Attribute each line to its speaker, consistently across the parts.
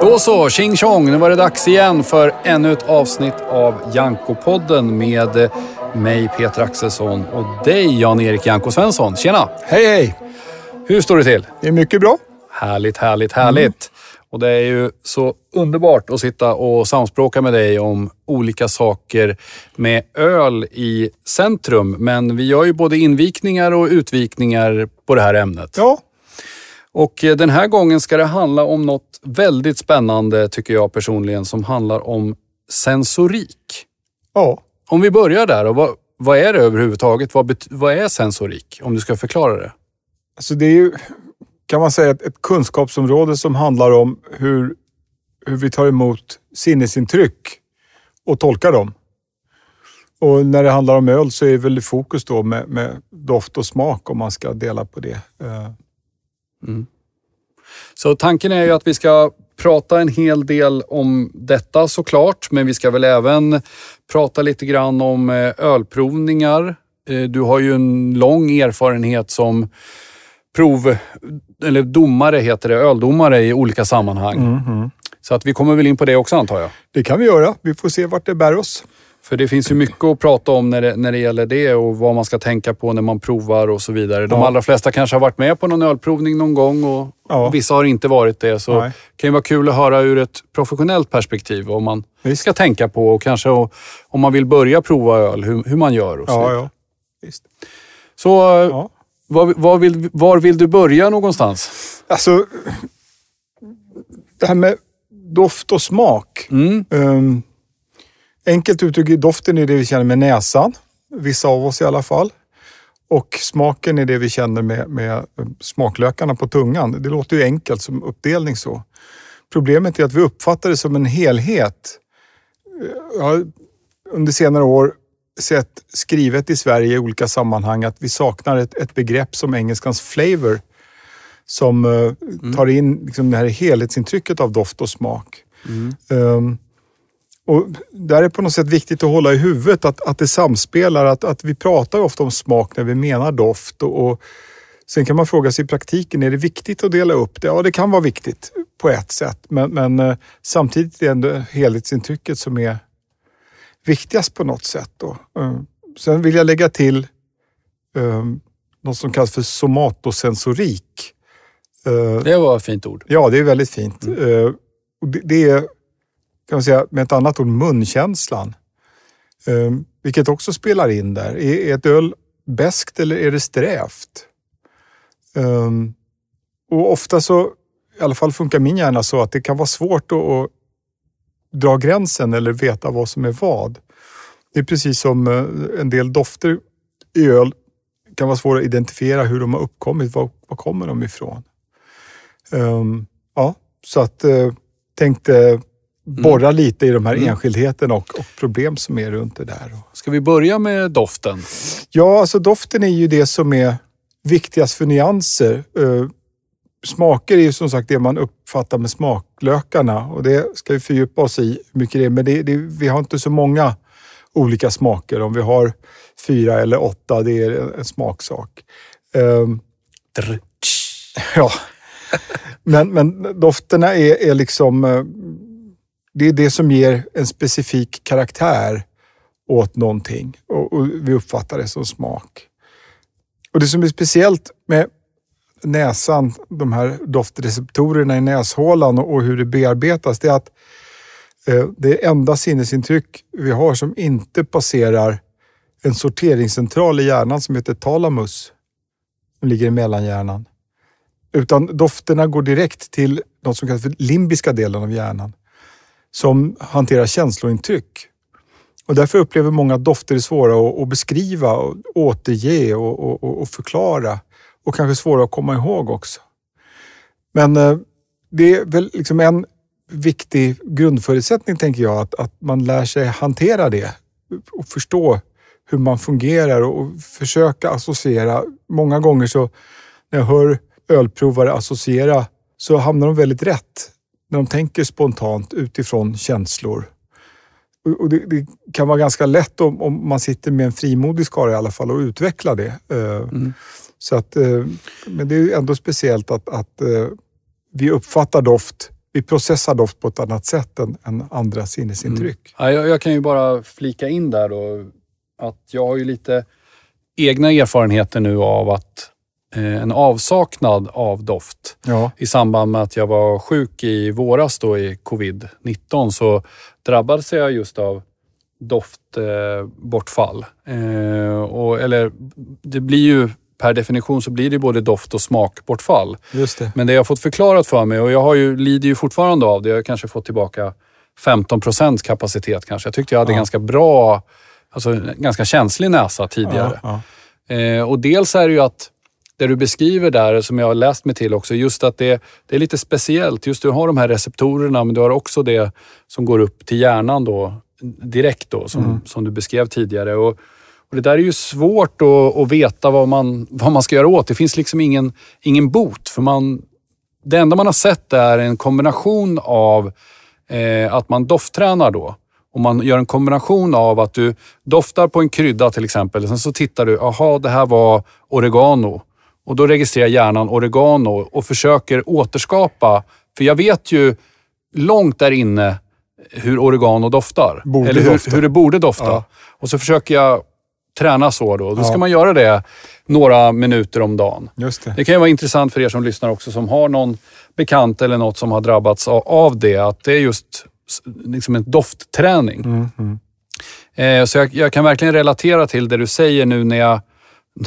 Speaker 1: Då så, tjing tjong, nu var det dags igen för ännu ett avsnitt av Janko-podden med mig Peter Axelsson och dig Jan-Erik Janko Svensson. Tjena!
Speaker 2: Hej hej!
Speaker 1: Hur står det till?
Speaker 2: Det är mycket bra.
Speaker 1: Härligt, härligt, härligt. Mm. Och det är ju så underbart att sitta och samspråka med dig om olika saker med öl i centrum. Men vi gör ju både invikningar och utvikningar på det här ämnet.
Speaker 2: Ja.
Speaker 1: Och eh, den här gången ska det handla om något väldigt spännande, tycker jag personligen, som handlar om sensorik.
Speaker 2: Ja.
Speaker 1: Om vi börjar där, och vad, vad är det överhuvudtaget? Vad, vad är sensorik? Om du ska förklara det.
Speaker 2: Alltså det är ju, kan man säga, ett, ett kunskapsområde som handlar om hur, hur vi tar emot sinnesintryck och tolkar dem. Och när det handlar om öl så är väl fokus då med, med doft och smak om man ska dela på det. Eh.
Speaker 1: Mm. Så tanken är ju att vi ska prata en hel del om detta såklart, men vi ska väl även prata lite grann om eh, ölprovningar. Eh, du har ju en lång erfarenhet som prov, eller domare heter det, öldomare i olika sammanhang.
Speaker 2: Mm -hmm.
Speaker 1: Så att vi kommer väl in på det också antar jag.
Speaker 2: Det kan vi göra. Vi får se vart det bär oss.
Speaker 1: För det finns ju mycket att prata om när det, när det gäller det och vad man ska tänka på när man provar och så vidare. De ja. allra flesta kanske har varit med på någon ölprovning någon gång och ja. vissa har inte varit det. Så Nej. det kan ju vara kul att höra ur ett professionellt perspektiv vad man Visst. ska tänka på och kanske om man vill börja prova öl, hur, hur man gör och så
Speaker 2: ja, ja. Visst.
Speaker 1: Så ja. Var, var, vill, var vill du börja någonstans?
Speaker 2: Alltså, det här med doft och smak.
Speaker 1: Mm.
Speaker 2: Um, enkelt uttryckt, doften är det vi känner med näsan. Vissa av oss i alla fall. Och smaken är det vi känner med, med smaklökarna på tungan. Det låter ju enkelt som uppdelning så. Problemet är att vi uppfattar det som en helhet. Jag har under senare år sett skrivet i Sverige i olika sammanhang att vi saknar ett, ett begrepp som engelskans flavor som uh, mm. tar in liksom, det här helhetsintrycket av doft och smak.
Speaker 1: Mm.
Speaker 2: Um, och där är på något sätt viktigt att hålla i huvudet att, att det samspelar. Att, att vi pratar ofta om smak när vi menar doft. Och, och Sen kan man fråga sig i praktiken, är det viktigt att dela upp det? Ja, det kan vara viktigt på ett sätt. Men, men uh, samtidigt är det ändå helhetsintrycket som är viktigast på något sätt. Då. Ehm, sen vill jag lägga till um, något som kallas för somatosensorik.
Speaker 1: Ehm, det var ett fint ord.
Speaker 2: Ja, det är väldigt fint. Mm. det, är, kan man säga, med ett annat ord, munkänslan. vilket också spelar in där. Är, är ett öl bäst eller är det strävt? och ofta så, i alla fall funkar min hjärna så att det kan vara svårt att dra gränsen eller veta vad som är vad. Det är precis som eh, en del dofter i öl kan vara svåra att identifiera hur de har uppkommit. Var, var kommer de ifrån? Um, ja, så att uh, tänkte borra mm. lite i de här mm. enskildheterna och, och, problem som är runt det där.
Speaker 1: Ska vi börja med doften?
Speaker 2: Ja, alltså doften är ju det som är viktigast för nyanser. Uh, smaker är ju som sagt det man uppfattar med smaklökarna och det ska vi fördjupa oss i hur mycket det är. Men det, det, vi har inte så många olika smaker. Om vi har fyra eller åtta, det är en smaksak. Um, ja, men, men dofterna är, är liksom... Eh, det är det som ger en specifik karaktär åt någonting och, och vi uppfattar det som smak. Och Det som är speciellt med näsan, de här doftreceptorerna i näshålan och hur det bearbetas, det är att eh, det enda sinnesintryck vi har som inte passerar en sorteringscentral i hjärnan som heter talamus. Som ligger i mellanhjärnan. Utan dofterna går direkt till något som kallas för limbiska delen av hjärnan. Som hanterar känslointryck. Och därför upplever många att dofter är svåra att, beskriva, och återge och, och, och förklara och kanske svåra att komma ihåg också. Men eh, det är väl liksom en viktig grundförutsättning, tänker jag, att, att man lär sig hantera det och förstå hur man fungerar och försöka associera. Många gånger så när jag hör ölprovare associera så hamnar de väldigt rätt när de tänker spontant utifrån känslor. Och det, det kan vara ganska lätt om, om, man sitter med en frimodig skara i alla fall och utveckla det. Eh,
Speaker 1: mm.
Speaker 2: Så att, eh, men det är ändå speciellt att, att eh, vi uppfattar doft, vi processar doft på ett annat sätt än, än andra sinnesintryck.
Speaker 1: Ja, jag, jag kan ju bara flika in där då att jag har ju lite egna erfarenheter nu av att eh, en avsaknad av doft
Speaker 2: Ja,
Speaker 1: i samband med att jag var sjuk i våras då i covid-19 så drabbades jag just av doftbortfall. Eh, och, eller det blir ju per definition så blir det både doft och smakbortfall.
Speaker 2: just det.
Speaker 1: Men det jag har fått förklarat för mig och jag har ju, lider ju fortfarande av det. Jag har kanske fått tillbaka 15 procents kapacitet kanske. Jag tyckte jag hade
Speaker 2: Ja.
Speaker 1: ganska bra, alltså ganska känslig näsa tidigare.
Speaker 2: Ja, ja.
Speaker 1: Eh, och dels är det ju att det du beskriver där, som jag har läst mig till också, just att det, det är lite speciellt. Just du har de här receptorerna, men du har också det som går upp till hjärnan då, direkt då, som, som du beskrev tidigare. Och, och det där är ju svårt att, att veta vad man, vad man ska göra åt. Det finns liksom ingen, ingen bot, för man, det enda man har sett är en kombination av eh, att man dofttränar då. Och man gör en kombination av att du doftar på en krydda till exempel. Sen så tittar du, aha det här var oregano. Och då registrerar hjärnan oregano och försöker återskapa. För jag vet ju långt där inne hur oregano doftar.
Speaker 2: Borde
Speaker 1: eller hur,
Speaker 2: dofta.
Speaker 1: hur det borde dofta.
Speaker 2: Ja.
Speaker 1: Och så försöker jag träna så då. Då ska
Speaker 2: Ja.
Speaker 1: man göra det några minuter om dagen.
Speaker 2: Just det.
Speaker 1: Det kan ju vara intressant för er som lyssnar också som har någon bekant eller något som har drabbats av- det. Att det är just liksom en doftträning.
Speaker 2: Mm, mm.
Speaker 1: Eh, så jag, jag kan verkligen relatera till det du säger nu när jag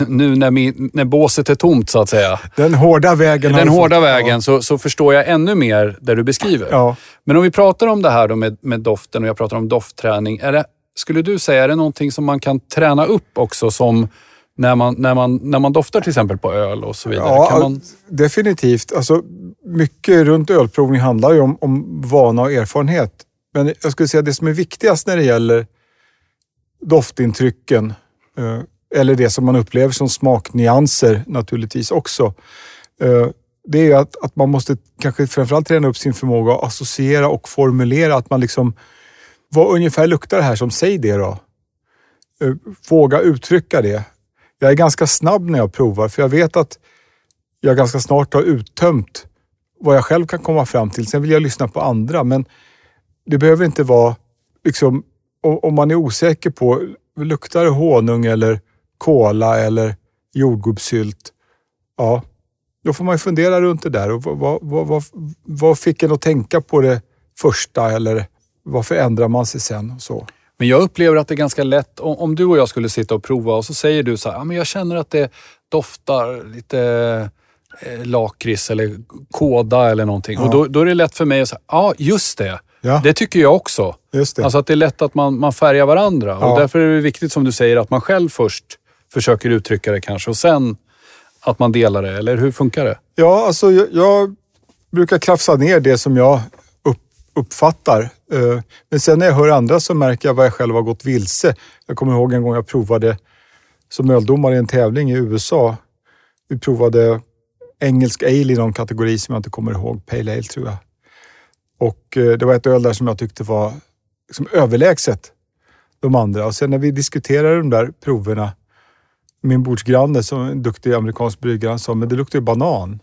Speaker 1: nu när, min, när båset är tomt så att säga.
Speaker 2: Den hårda vägen.
Speaker 1: Den
Speaker 2: du fått.
Speaker 1: hårda vägen så, så förstår jag ännu mer det du beskriver.
Speaker 2: Ja.
Speaker 1: Men om vi pratar om det här med, med doften och jag pratar om doftträning. Är det, skulle du säga, är det någonting som man kan träna upp också som när man, när man, när man doftar till exempel på öl och så vidare?
Speaker 2: Ja,
Speaker 1: man,
Speaker 2: definitivt. Alltså, mycket runt ölprovning handlar ju om, om vana och erfarenhet. Men jag skulle säga att det som är viktigast när det gäller doftintrycken, eh, eller det som man upplever som smaknyanser naturligtvis också, eh, det är ju att, att man måste kanske framförallt träna upp sin förmåga att associera och formulera. Att man liksom, vad ungefär luktar det här som, säg det då. Eh, våga uttrycka det. Jag är ganska snabb när jag provar, för jag vet att jag ganska snart har uttömt vad jag själv kan komma fram till. Sen vill jag lyssna på andra, men det behöver inte vara liksom, om man är osäker på, luktar det honung eller kola eller jordgubbssylt? Ja, då får man ju fundera runt det där. Och vad, vad, vad, vad fick en att tänka på det första eller varför ändrar man sig sen? Så.
Speaker 1: Men jag upplever att det är ganska lätt, om, om du och jag skulle sitta och prova och så säger du så här, ja, men jag känner att det doftar lite eh, lakrits eller kåda eller någonting.
Speaker 2: Ja.
Speaker 1: Och då, då är det lätt för mig att säga, ja just det.
Speaker 2: Ja,
Speaker 1: Det tycker jag också.
Speaker 2: just det.
Speaker 1: Alltså att det är lätt att man, man färgar varandra.
Speaker 2: Ja.
Speaker 1: Och därför är det viktigt som du säger att man själv först försöker uttrycka det kanske och sen att man delar det. Eller hur funkar det?
Speaker 2: Ja, alltså jag, jag brukar krafsa ner det som jag uppfattar. Eh, men sen när jag hör andra så märker jag vad jag själv har gått vilse. Jag kommer ihåg en gång jag provade som öldomare i en tävling i USA. Vi provade engelsk ale i någon kategori som jag inte kommer ihåg. Pale ale tror jag. Och eh, det var ett öl där som jag tyckte var liksom överlägset de andra. Och sen när vi diskuterade de där proverna min bordsgranne som är en duktig amerikansk bryggare, han sa men det luktar ju banan.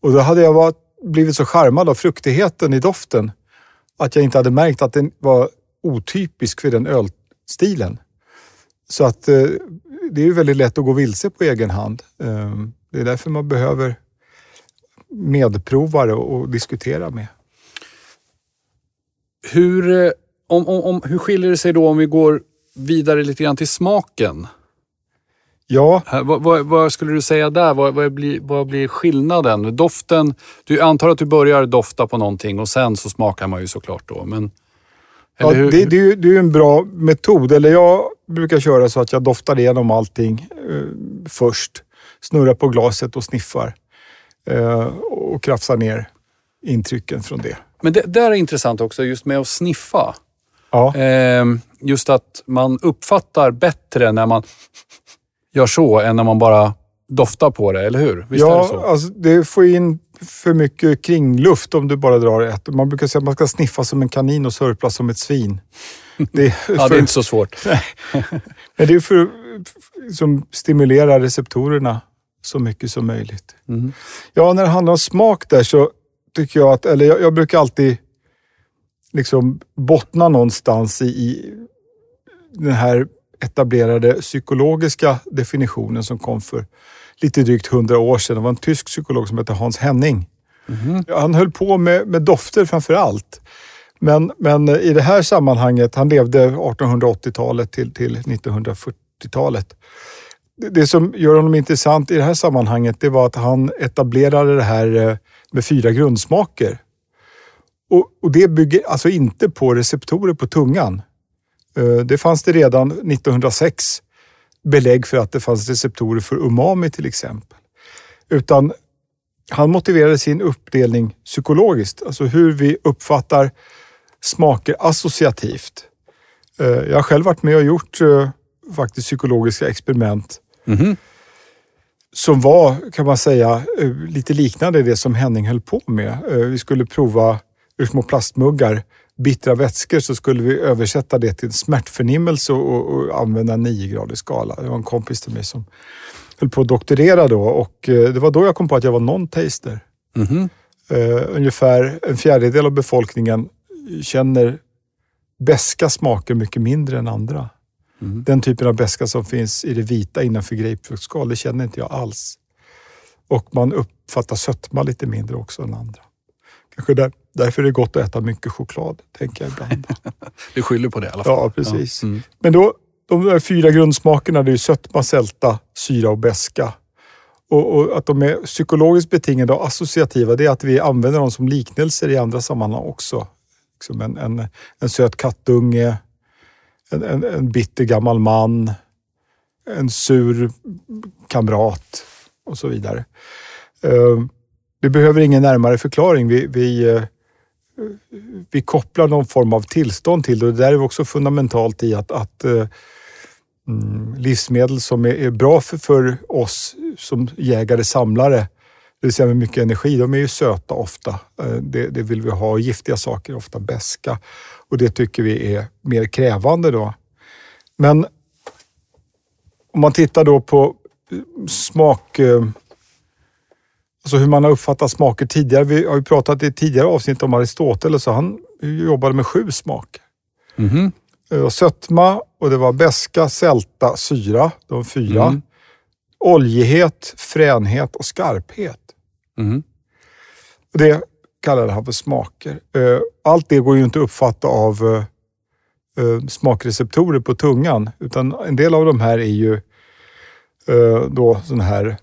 Speaker 2: Och då hade jag varit, blivit så charmad av fruktigheten i doften att jag inte hade märkt att den var otypisk för den ölstilen. Så att eh, det är ju väldigt lätt att gå vilse på egen hand. Eh, det är därför man behöver medprovare och diskutera med.
Speaker 1: Hur, eh, om, om, om, hur skiljer det sig då om vi går vidare lite grann till smaken?
Speaker 2: Ja,
Speaker 1: vad, vad, vad skulle du säga där? Vad, vad, blir, vad blir skillnaden? Doften, du antar att du börjar dofta på någonting och sen så smakar man ju såklart då. Men,
Speaker 2: ja det, det, det är ju en bra metod. Eller jag brukar köra så att jag doftar igenom allting eh, först. Snurrar på glaset och sniffar. Eh, och krafsar ner intrycken från det.
Speaker 1: men det där är intressant också, just med att sniffa.
Speaker 2: Ja,
Speaker 1: Ehm, just att man uppfattar bättre när man gör så än när man bara doftar på det, eller hur? Visst är det
Speaker 2: ja
Speaker 1: så?
Speaker 2: alltså det får in för mycket kringluft om du bara drar ett. Man brukar säga att man ska sniffa som en kanin och sörpla som ett svin. Det är
Speaker 1: Ja, det
Speaker 2: för,
Speaker 1: är inte så svårt.
Speaker 2: men det är för som stimulerar receptorerna så mycket som möjligt. Mm. Ja, när det handlar om smak där så tycker jag att, eller jag, jag brukar alltid liksom bottna någonstans i, i den här etablerade psykologiska definitionen som kom för lite drygt hundra år sedan. Det var en tysk psykolog som hette Hans Henning. Mm. Han höll på med, med dofter framför allt. Men, men i det här sammanhanget, han levde 1880-talet till, till 1940-talet. Det som gör honom intressant i det här sammanhanget, det var att han etablerade det här eh, med fyra grundsmaker. Och, och det bygger alltså inte på receptorer på tungan. Eh, det fanns det redan 1906 belägg för att det fanns receptorer för umami till exempel. Utan han motiverade sin uppdelning psykologiskt, alltså hur vi uppfattar smaker associativt. Eh, jag har själv varit med och gjort eh, faktiskt psykologiska experiment mm -hmm. som var, kan man säga, lite liknande det som Henning höll på med. Vi skulle prova ur små plastmuggar bittra vätskor så skulle vi översätta det till smärtförnimmelse och, och använda en 9-gradig skala. Det var en kompis till mig som höll på att doktorera då och eh, det var då jag kom på att jag var non-taster. Mm -hmm. uh, ungefär en fjärdedel av befolkningen känner beska smaker mycket mindre än andra. Mm. Den typen av beska som finns i det vita innanför grapefruktskal, det känner inte jag alls. Och man uppfattar sötma lite mindre också än andra. Kanske där, därför är det gott att äta mycket choklad, tänker jag ibland.
Speaker 1: du skyller på det i alla fall.
Speaker 2: Ja, precis. Ja. Mm. Men då, de där fyra grundsmakerna, det är sötma, sälta, syra och beska. Och, och, att de är psykologiskt betingade och associativa, det är att vi använder dem som liknelser i andra sammanhang också. Liksom en, en, en söt kattunge, en, en, en bitter gammal man, en sur kamrat och så vidare. Vi behöver ingen närmare förklaring. Vi, vi, eh, vi kopplar någon form av tillstånd till det och det där är också fundamentalt i att, att eh, mm, livsmedel som är, är bra för, för, oss som jägare, samlare, det vill säga med mycket energi, de är ju söta ofta. Eh, det, det vill vi ha. Giftiga saker är ofta beska och det tycker vi är mer krävande då. Men om man tittar då på smak eh, Alltså hur man har uppfattat smaker tidigare. Vi har ju pratat i tidigare avsnitt om Aristoteles och han jobbade med sju smaker. Mm. Det var sötma och det var beska, sälta, syra. De fyra. Mm. Oljighet, fränhet och skarphet. Mm. Det kallade han för smaker. Eh, allt det går ju inte att uppfatta av eh, eh, smakreceptorer på tungan, utan en del av de här är ju då sådana här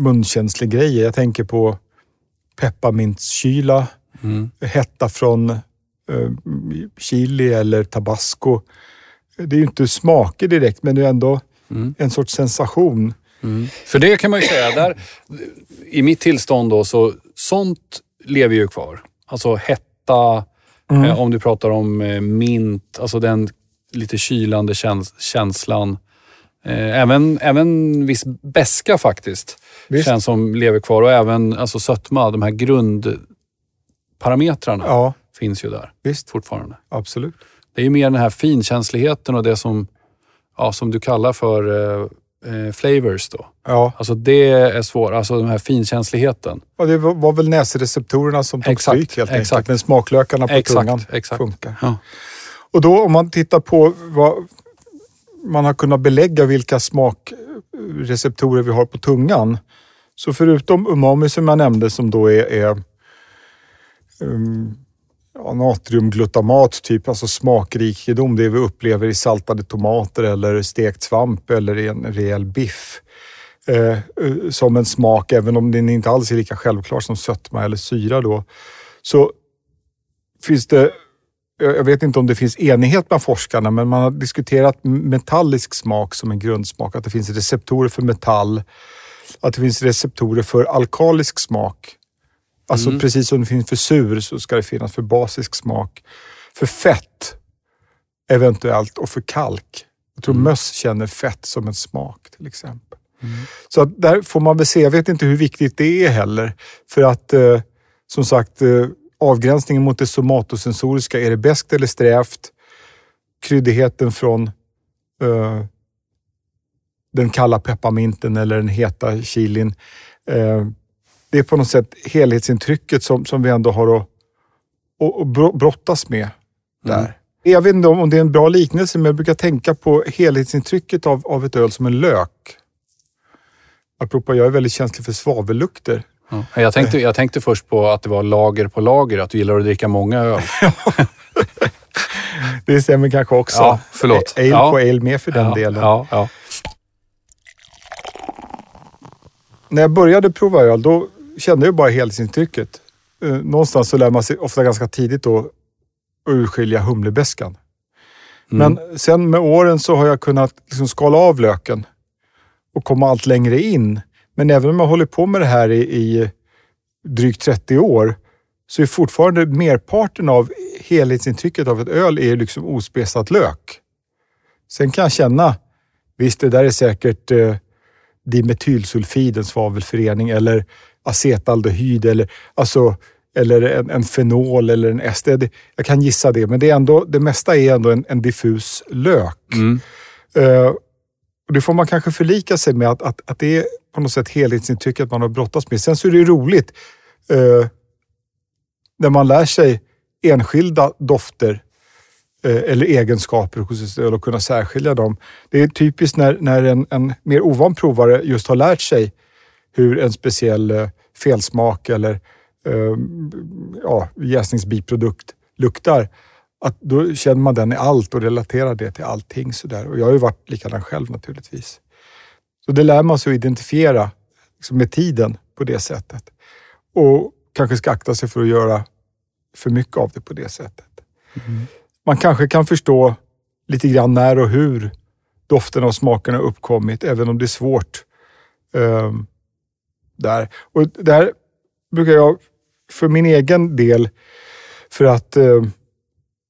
Speaker 2: munkänslig grejer. Jag tänker på pepparmintskyla, mm. hetta från eh, chili eller tabasco. Det är ju inte smaker direkt, men det är ändå mm. en sorts sensation.
Speaker 1: Mm. För det kan man ju säga, där, i mitt tillstånd då, så sånt lever ju kvar. Alltså hetta, mm. eh, om du pratar om eh, mint, alltså den lite kylande käns känslan. Eh, även, även viss beska faktiskt. Visst. Känns som lever kvar och även alltså sötma, de här grundparametrarna ja. finns ju där
Speaker 2: Visst.
Speaker 1: fortfarande.
Speaker 2: Absolut.
Speaker 1: Det är ju mer den här finkänsligheten och det som, ja, som du kallar för eh, eh flavors då. Ja. Alltså det är svårt, alltså den här finkänsligheten.
Speaker 2: Ja, det var väl näsreceptorerna som tog exakt, stryk helt exakt. enkelt. Men smaklökarna på exakt, tungan exakt. funkar. Ja. Och då om man tittar på vad man har kunnat belägga vilka smakreceptorer vi har på tungan så förutom umami som jag nämnde som då är, är um, ja, natriumglutamat, typ alltså smakrikedom, det vi upplever i saltade tomater eller stekt svamp eller i en rejäl biff. Eh, som en smak, även om den inte alls är lika självklar som sötma eller syra då. Så finns det, jag vet inte om det finns enighet bland forskarna, men man har diskuterat metallisk smak som en grundsmak, att det finns receptorer för metall att det finns receptorer för alkalisk smak. Alltså mm. precis som det finns för sur så ska det finnas för basisk smak. För fett eventuellt och för kalk. Jag tror mm. möss känner fett som en smak till exempel. Mm. Så där får man väl se. Jag vet inte hur viktigt det är heller. För att eh, som sagt eh, avgränsningen mot det somatosensoriska. Är det beskt eller strävt? Kryddigheten från eh, den kalla pepparminten eller den heta chilin. Eh, det är på något sätt helhetsintrycket som, som vi ändå har att, att brottas med där. Mm. Jag vet inte om det är en bra liknelse, men jag brukar tänka på helhetsintrycket av, av ett öl som en lök. Apropå, jag är väldigt känslig för svavellukter.
Speaker 1: Ja. Jag, tänkte, jag tänkte först på att det var lager på lager, att du gillar att dricka många öl.
Speaker 2: det stämmer kanske också.
Speaker 1: Ja, förlåt.
Speaker 2: Ale ja. på ale med för den
Speaker 1: ja,
Speaker 2: delen.
Speaker 1: Ja.
Speaker 2: När jag började prova öl, då kände jag bara helhetsintrycket. Eh, någonstans så lär man sig ofta ganska tidigt då att urskilja humlebäskan. Mm. Men sen med åren så har jag kunnat liksom skala av löken och komma allt längre in. Men även om jag håller på med det här i, i drygt 30 år så är fortfarande merparten av helhetsintrycket av ett öl är liksom ospesat lök. Sen kan jag känna, visst det där är säkert eh, dimetylsulfid, en svavelförening, eller acetaldehyd eller, alltså, eller en, en fenol eller en ester. Jag kan gissa det, men det, är ändå, det mesta är ändå en, en diffus lök. Mm. Uh, och det får man kanske förlika sig med att, att, att det är på något sätt helhetsintrycket man har brottats med. Sen så är det roligt eh, när man lär sig enskilda dofter Eh, eller egenskaper hos ett öl och kunna särskilja dem. Det är typiskt när, när en, en mer ovan provare just har lärt sig hur en speciell eh, felsmak eller eh, ja, jäsningsbiprodukt luktar. Att då känner man den i allt och relaterar det till allting. Så där. Och jag har ju varit likadan själv naturligtvis. Så det lär man sig att identifiera liksom med tiden på det sättet. Och kanske ska akta sig för att göra för mycket av det på det sättet. Mm man kanske kan förstå lite grann när och hur dofterna och smakerna har uppkommit, även om det är svårt. Um, där. Och där brukar jag för min egen del, för att uh,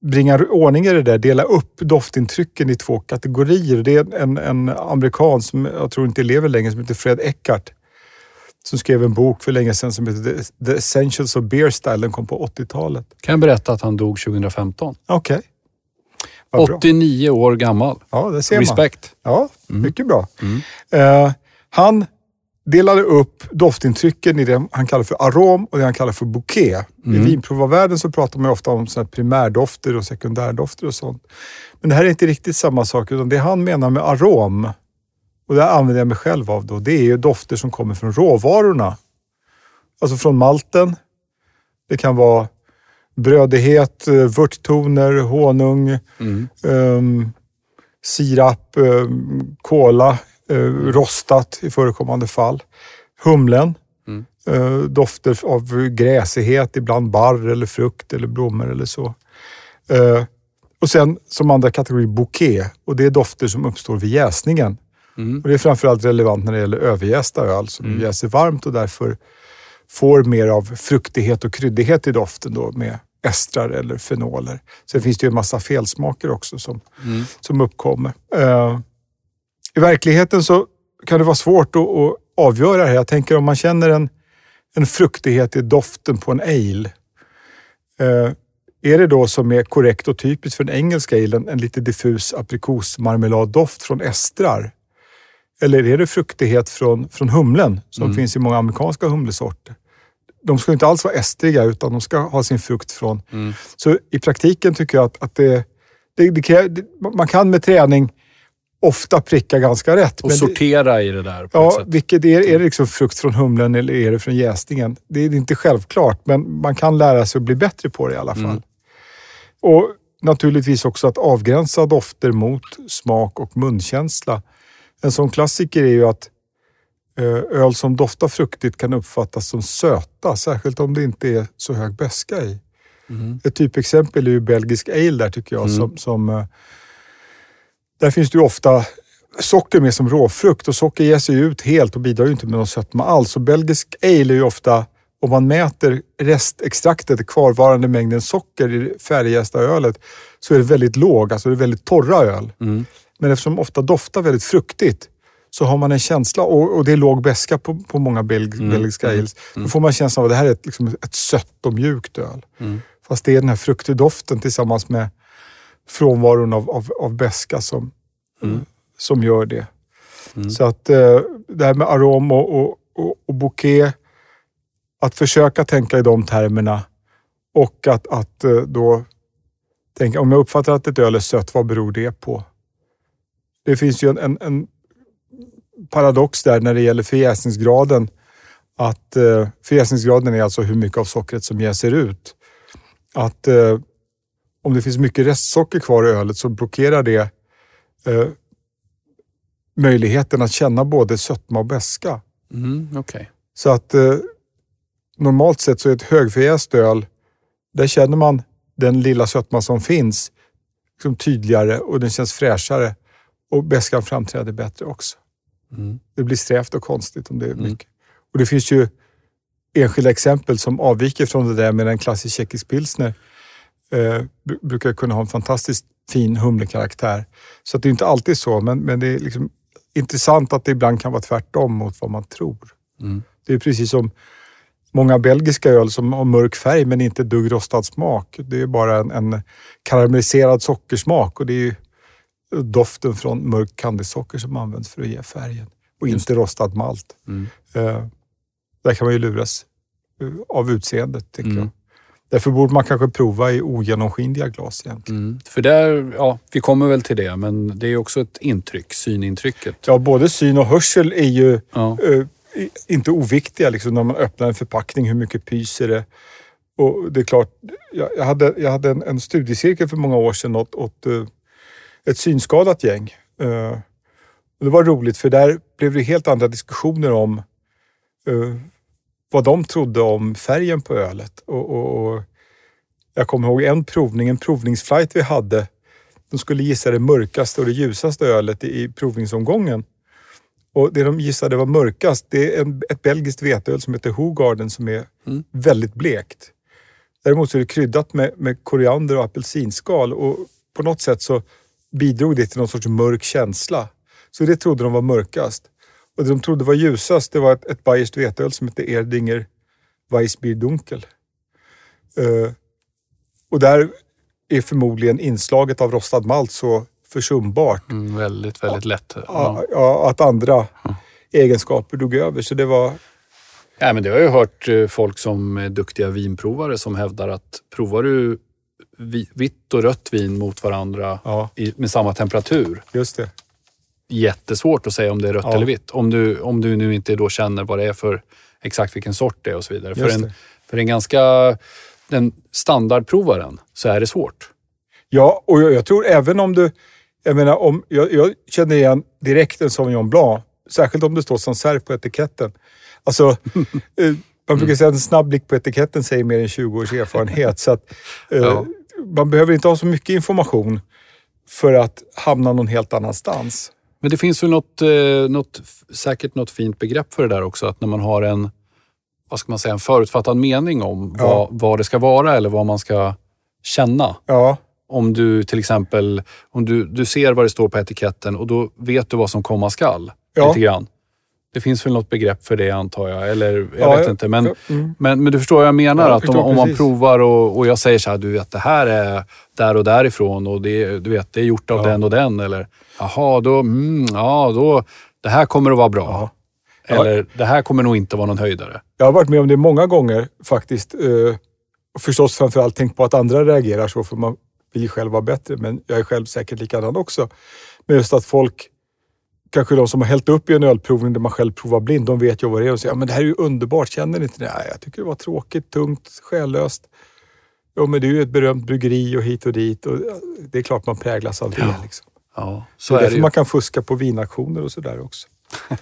Speaker 2: bringa ordning i det där, dela upp doftintrycken i två kategorier. Det är en, en amerikan som jag tror inte lever längre, som heter Fred Eckart, som skrev en bok för länge sedan som heter The Essentials of Beer Style. Den kom på 80-talet.
Speaker 1: Kan jag berätta att han dog 2015.
Speaker 2: Okej. Okay.
Speaker 1: 89 år gammal.
Speaker 2: Ja, det ser
Speaker 1: Respect.
Speaker 2: man. Ja, mm. mycket bra. Mm. Uh, han delade upp doftintrycken i det han kallar för arom och det han kallar för bouquet. Mm. I vinprovarvärlden så pratar man ofta om såna primärdofter och sekundärdofter och sånt. Men det här är inte riktigt samma sak, utan det han menar med arom, och det använder jag mig själv av då, det är ju dofter som kommer från råvarorna. Alltså från malten. Det kan vara brödighet, vörttoner, honung, mm. um, sirap, um, kola, rostat i förekommande fall. Humlen, mm. uh, dofter av gräsighet, ibland barr eller frukt eller blommor eller så. Uh, och sen som andra kategori bouquet och det är dofter som uppstår vid jäsningen. Mm. Och det är framförallt relevant när det gäller överjästa öl som mm. jäser varmt och därför får mer av fruktighet och kryddighet i doften då med estrar eller fenoler. Sen finns det ju en massa felsmaker också som, mm. som uppkommer. Uh, I verkligheten så kan det vara svårt att, att, avgöra det här. Jag tänker om man känner en, en fruktighet i doften på en ale. Uh, är det då som är korrekt och typiskt för den engelska alen en lite diffus aprikosmarmeladdoft från estrar? Eller är det fruktighet från, från humlen som mm. finns i många amerikanska humlesorter? de ska inte alls vara estriga utan de ska ha sin frukt från. Mm. Så i praktiken tycker jag att, att det, det, det, man kan med träning ofta pricka ganska rätt.
Speaker 1: Och sortera det, i det där.
Speaker 2: ja, vilket är, är det liksom frukt från humlen eller är det från jäsningen? Det är inte självklart, men man kan lära sig att bli bättre på det i alla fall. Mm. Och naturligtvis också att avgränsa dofter mot smak och munkänsla. En sån klassiker är ju att Eh, öl som doftar fruktigt kan uppfattas som söta, särskilt om det inte är så hög beska i. Mm. Ett typexempel är ju belgisk ale där tycker jag. Mm. Som, som, eh, där finns det ju ofta socker med som råfrukt och socker ger sig ut helt och bidrar ju inte med någon sötma alls. Så belgisk ale är ju ofta, om man mäter restextraktet, kvarvarande mängden socker i färdigjästa ölet, så är det väldigt låg, alltså det är väldigt torra öl. Mm. Men eftersom de ofta doftar väldigt fruktigt så har man en känsla, och, och det är låg beska på, på många belg, mm. belgiska mm. ales, mm. då får man känslan av att det här är ett, liksom ett sött och mjukt öl. Mm. Fast det är den här fruktdoften tillsammans med frånvaron av, av, av beska som, mm. som gör det. Så att eh, det här med arom och, och, och, och bouquet, att försöka tänka i de termerna och att, att eh, då tänka, om jag uppfattar att ett öl är sött, vad beror det på? Det finns ju en, en, en paradox där när det gäller förjäsningsgraden. Att eh, förjäsningsgraden är alltså hur mycket av sockret som jäser ut. Att eh, om det finns mycket restsocker kvar i ölet så blockerar det eh, möjligheten att känna både sötma och beska.
Speaker 1: Mm, okej.
Speaker 2: Så att eh, normalt sett så är ett högförjäst öl, där känner man den lilla sötma som finns liksom tydligare och den känns fräschare och beskan framträder bättre också.
Speaker 1: Mm.
Speaker 2: Det blir strävt och konstigt om det är mycket. Och det finns ju enskilda exempel som avviker från det där med en klassisk tjeckisk pilsner. Eh, br- brukar kunna ha en fantastiskt fin humlekaraktär. Så att det är inte alltid så, men, men det är liksom intressant att det ibland kan vara tvärtom mot vad man tror.
Speaker 1: Mm.
Speaker 2: Det är precis som många belgiska öl som har mörk färg men inte dugg rostad smak. Det är bara en, en karamelliserad sockersmak och det är doften från mörkt candysocker som används för att ge färgen och
Speaker 1: Just
Speaker 2: inte rostad malt.
Speaker 1: Mm.
Speaker 2: Eh, där kan man ju luras eh, av utseendet, tycker
Speaker 1: Mm.
Speaker 2: jag. Därför borde man kanske prova i ogenomskinliga glas egentligen.
Speaker 1: Mm. För där, ja, vi kommer väl till det, men det är också ett intryck, synintrycket.
Speaker 2: Ja, både syn och hörsel är ju
Speaker 1: Ja.
Speaker 2: i- inte oviktiga liksom, när man öppnar en förpackning. Hur mycket pyser det? Och det är klart, jag, jag hade, jag hade en, en studiecirkel för många år sedan åt, åt eh, ett synskadat gäng. Eh, och det var roligt för där blev det helt andra diskussioner om vad de trodde om färgen på ölet. Och, och, och jag kommer ihåg en provning, en provningsflight vi hade. De skulle gissa det mörkaste och det ljusaste ölet i, provningsomgången. Och det de gissade var mörkast, det är en, ett belgiskt veteöl som heter Hogarden som är
Speaker 1: Mm.
Speaker 2: väldigt blekt. Däremot så är det kryddat med, med koriander och apelsinskal och på något sätt så bidrog det till någon sorts mörk känsla. Så det trodde de var mörkast. Och det de trodde var ljusast, det var ett, ett bayerskt veteöl som heter Erdinger Weissbier Dunkel. Eh, och där är förmodligen inslaget av rostad malt så försumbart
Speaker 1: Mm, väldigt, väldigt lätt.
Speaker 2: ja.
Speaker 1: Ja.
Speaker 2: Att andra egenskaper dog över. Så det var...
Speaker 1: Ja, men det har jag hört eh, folk som är duktiga vinprovare som hävdar att provar du vi- vitt och rött vin mot varandra
Speaker 2: Ja,
Speaker 1: i, med samma temperatur,
Speaker 2: just det.
Speaker 1: Jättesvårt att säga om det är rött
Speaker 2: Ja.
Speaker 1: eller vitt. Om du, om du nu inte då känner vad det är för exakt vilken sort det är och så vidare. För en, för en ganska den standardprovaren så är det svårt.
Speaker 2: Ja, och jag, jag tror även om du... Jag menar, om, jag, jag känner igen direkt en Sauvignon Blanc. Särskilt om det står Sancerre på etiketten. Alltså, eh, man brukar säga att en snabb blick på etiketten säger mer än 20 års erfarenhet. så att, eh,
Speaker 1: Ja.
Speaker 2: Man behöver inte ha så mycket information för att hamna någon helt annanstans.
Speaker 1: Men det finns väl något, eh, något, säkert något fint begrepp för det där också. Att när man har en, vad ska man säga, en förutfattad mening om
Speaker 2: Ja.
Speaker 1: vad, vad det ska vara eller vad man ska känna.
Speaker 2: Ja,
Speaker 1: Om du till exempel om du, du ser vad det står på etiketten och då vet du vad som komma skall.
Speaker 2: Ja.
Speaker 1: Lite grann. Det finns väl något begrepp för det antar jag. Eller jag
Speaker 2: Ja,
Speaker 1: vet
Speaker 2: ja,
Speaker 1: inte. Men,
Speaker 2: mm.
Speaker 1: men, men du förstår vad jag menar?
Speaker 2: Ja, jag
Speaker 1: att om, om man provar och, och jag säger så här, du vet det här är där och därifrån och det, du vet, det är gjort av den och den. Eller jaha, då, mm, ja, då, det här kommer att vara bra. Eller det här kommer nog inte vara någon höjdare.
Speaker 2: Jag har varit med om det många gånger faktiskt. Eh, förstås framförallt tänkt på att andra reagerar så för man vill själv vara bättre. Men jag är själv säkert likadan också. Men just att folk, kanske de som har hällt upp i en ölprovning där man själv provar blind, de vet ju vad det är och säger ja, men det här är ju underbart, känner ni inte det? Nej, jag tycker det var tråkigt, tungt, själlöst. Jo, men det är ju ett berömt bryggeri och hit och dit och det är klart man präglas av det.
Speaker 1: Ja.
Speaker 2: Liksom.
Speaker 1: Ja,
Speaker 2: Så det är
Speaker 1: är
Speaker 2: därför man kan fuska på vinaktioner och sådär också.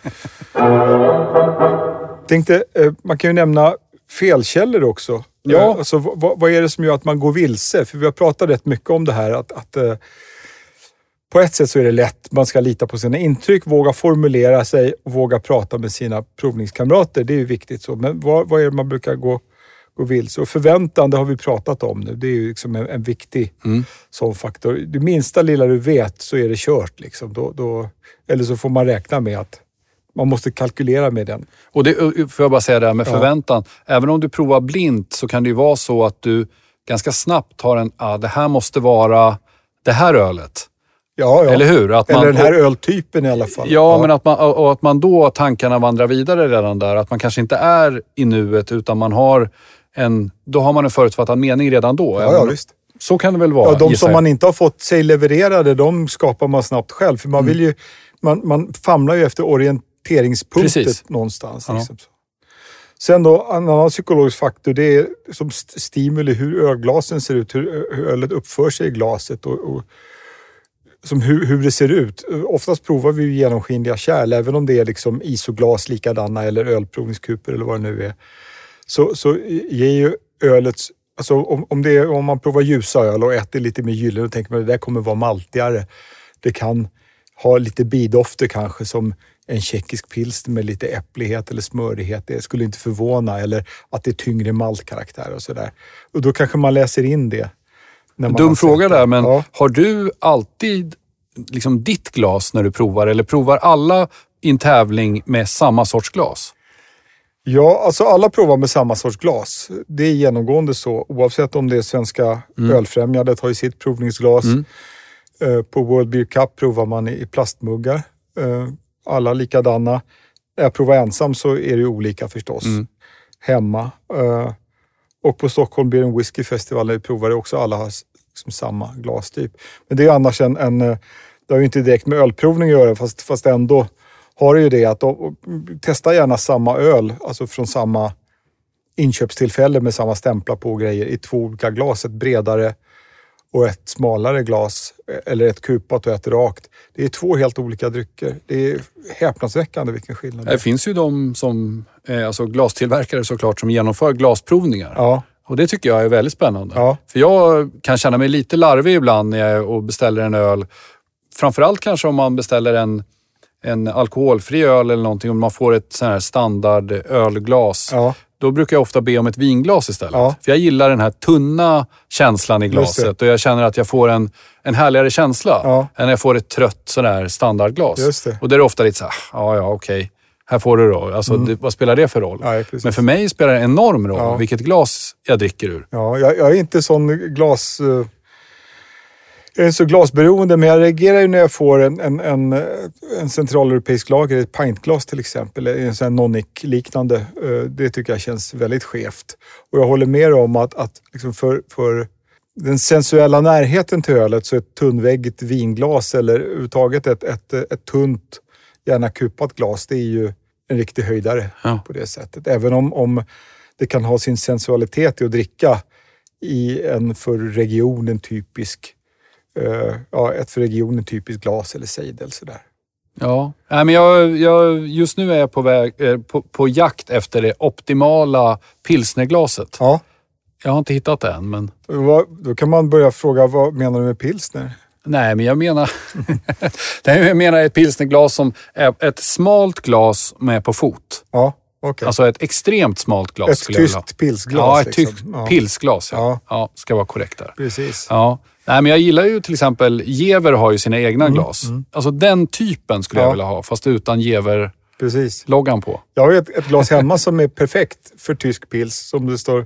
Speaker 2: Tänkte, eh, man kan ju nämna felkällor också.
Speaker 1: Ja.
Speaker 2: Eh, Alltså, vad, vad är det som gör att man går vilse? För vi har pratat rätt mycket om det här att, att eh, på ett sätt så är det lätt. Man ska lita på sina intryck, våga formulera sig och våga prata med sina provningskamrater. Det är ju viktigt. så. Men vad, vad är det man brukar gå, gå vilse? Och förväntan, det har vi pratat om nu. Det är ju liksom en, en viktig
Speaker 1: Mm.
Speaker 2: sån faktor. Det minsta lilla du vet så är det kört. Liksom. Då, då, eller så får man räkna med att man måste kalkylera med den.
Speaker 1: Och det får jag bara säga där med
Speaker 2: Ja.
Speaker 1: förväntan. Även om du provar blint så kan det ju vara så att du ganska snabbt har en, ah, det här måste vara det här ölet.
Speaker 2: Ja, ja.
Speaker 1: Eller hur? Att
Speaker 2: Eller
Speaker 1: man,
Speaker 2: den här öltypen i alla fall.
Speaker 1: Ja, men att man, och att man då tankarna vandrar vidare redan där. Att man kanske inte är i nuet utan man har en, då har man en förutfattad mening redan då.
Speaker 2: Ja, ja, visst.
Speaker 1: Så kan det väl vara?
Speaker 2: Ja, de som man inte har fått sig levererade, de skapar man snabbt själv. För
Speaker 1: Mm.
Speaker 2: man vill ju, man, man famlar ju efter orienteringspunktet
Speaker 1: Precis.
Speaker 2: någonstans.
Speaker 1: Ja.
Speaker 2: Liksom. Sen då, en annan psykologisk faktor, det är som st- stimuli hur ölglasen ser ut, hur, hur ölet uppför sig i glaset och, och som hur, hur det ser ut. Oftast provar vi ju genomskinliga kärl, även om det är liksom isoglas likadana eller ölprovningskuper eller vad det nu är. Så, så ger ju ölets Alltså om, om, det är, om man provar ljusa öl och äter lite mer gyllene, och tänker man att det där kommer vara maltigare. Det kan ha lite bidofter kanske som en tjeckisk pilsner med lite äpplighet eller smörighet. Det skulle inte förvåna. Eller att det är tyngre maltkaraktär och sådär. Och då kanske man läser in det.
Speaker 1: Dum fråga där, men
Speaker 2: Ja.
Speaker 1: har du alltid liksom ditt glas när du provar eller provar alla i en tävling med samma sorts glas?
Speaker 2: Ja, alltså alla provar med samma sorts glas. Det är genomgående så. Oavsett om det är Svenska ölfrämjandet har ju sitt provningsglas. Eh, På World Beer Cup provar man i plastmuggar. Eh, Alla likadana. När jag provar ensam så är det olika förstås. Hemma. Och på Stockholm Beer and Whiskey Festival när vi provade också alla har liksom samma glastyp. Men det är annars en, en eh, det har ju inte direkt med ölprovning att göra fast, fast ändå har det ju det att de, testa gärna samma öl, alltså från samma inköpstillfälle med samma stämplar på och grejer i två olika glas. Ett bredare och ett smalare glas eh, eller ett kupat och ett rakt. Det är två helt olika drycker. Det är häpnadsväckande vilken skillnad det är.
Speaker 1: Det finns ju de som, alltså glastillverkare såklart, som genomför glasprovningar.
Speaker 2: Ja,
Speaker 1: Och det tycker jag är väldigt spännande.
Speaker 2: Ja.
Speaker 1: För jag kan känna mig lite larvig ibland när jag beställer en öl. Framförallt kanske om man beställer en, en alkoholfri öl eller någonting och man får ett sån här standard ölglas.
Speaker 2: ja,
Speaker 1: Då brukar jag ofta be om ett vinglas istället.
Speaker 2: Ja.
Speaker 1: För jag gillar den här tunna känslan i glaset och jag känner att jag får en, en härligare känsla än när jag får ett trött standardglas.
Speaker 2: Just det.
Speaker 1: Och det är ofta lite så här, ja ja okej, här får du då. Alltså, det, vad spelar det för roll?
Speaker 2: Mm. Precis.
Speaker 1: Men för mig spelar det enorm roll
Speaker 2: Ja.
Speaker 1: vilket glas jag dricker ur.
Speaker 2: ja jag, jag är inte sån glas... eh, Jag är så glasberoende, men jag reagerar ju när jag får en, en, en, eh, en centraleuropeisk lager, ett pintglas till exempel, en sån här nonic-liknande. Eh, Det tycker jag känns väldigt skevt. Och jag håller med om att, att liksom för, för den sensuella närheten till ölet så ett tunnväggigt vinglas eller överhuvudtaget ett, ett, ett tunt, gärna kupat glas, det är ju en riktig höjdare
Speaker 1: Ja.
Speaker 2: på det sättet. Även om, om det kan ha sin sensualitet i att dricka i en för regionen typisk, eh, ja, ett för regionen typiskt glas eller sejdel sådär.
Speaker 1: Ja, Nej, men jag, jag, just nu är jag på, väg, eh, på, på jakt efter det optimala pilsnerglaset.
Speaker 2: Ja,
Speaker 1: Jag har inte hittat det än, men
Speaker 2: då kan man börja fråga vad menar du med pilsner?
Speaker 1: Nej, men jag menar, jag menar ett pilsnerglas som är ett smalt glas med på fot.
Speaker 2: Ja, okej.
Speaker 1: Alltså ett extremt smalt glas
Speaker 2: ett
Speaker 1: jag
Speaker 2: tyst pilsglas.
Speaker 1: Ja, ett
Speaker 2: liksom.
Speaker 1: tyst
Speaker 2: Ja,
Speaker 1: pilsglas. Ja.
Speaker 2: Ja.
Speaker 1: Ja. ska vara korrekt där.
Speaker 2: Precis.
Speaker 1: Ja. Nej, men jag gillar ju till exempel, Gever har ju sina egna glas. Alltså den typen skulle jag
Speaker 2: Ja.
Speaker 1: vilja ha, fast utan Gever-loggan
Speaker 2: Precis.
Speaker 1: på.
Speaker 2: Jag har ett, ett glas hemma som är perfekt för tysk pils som det står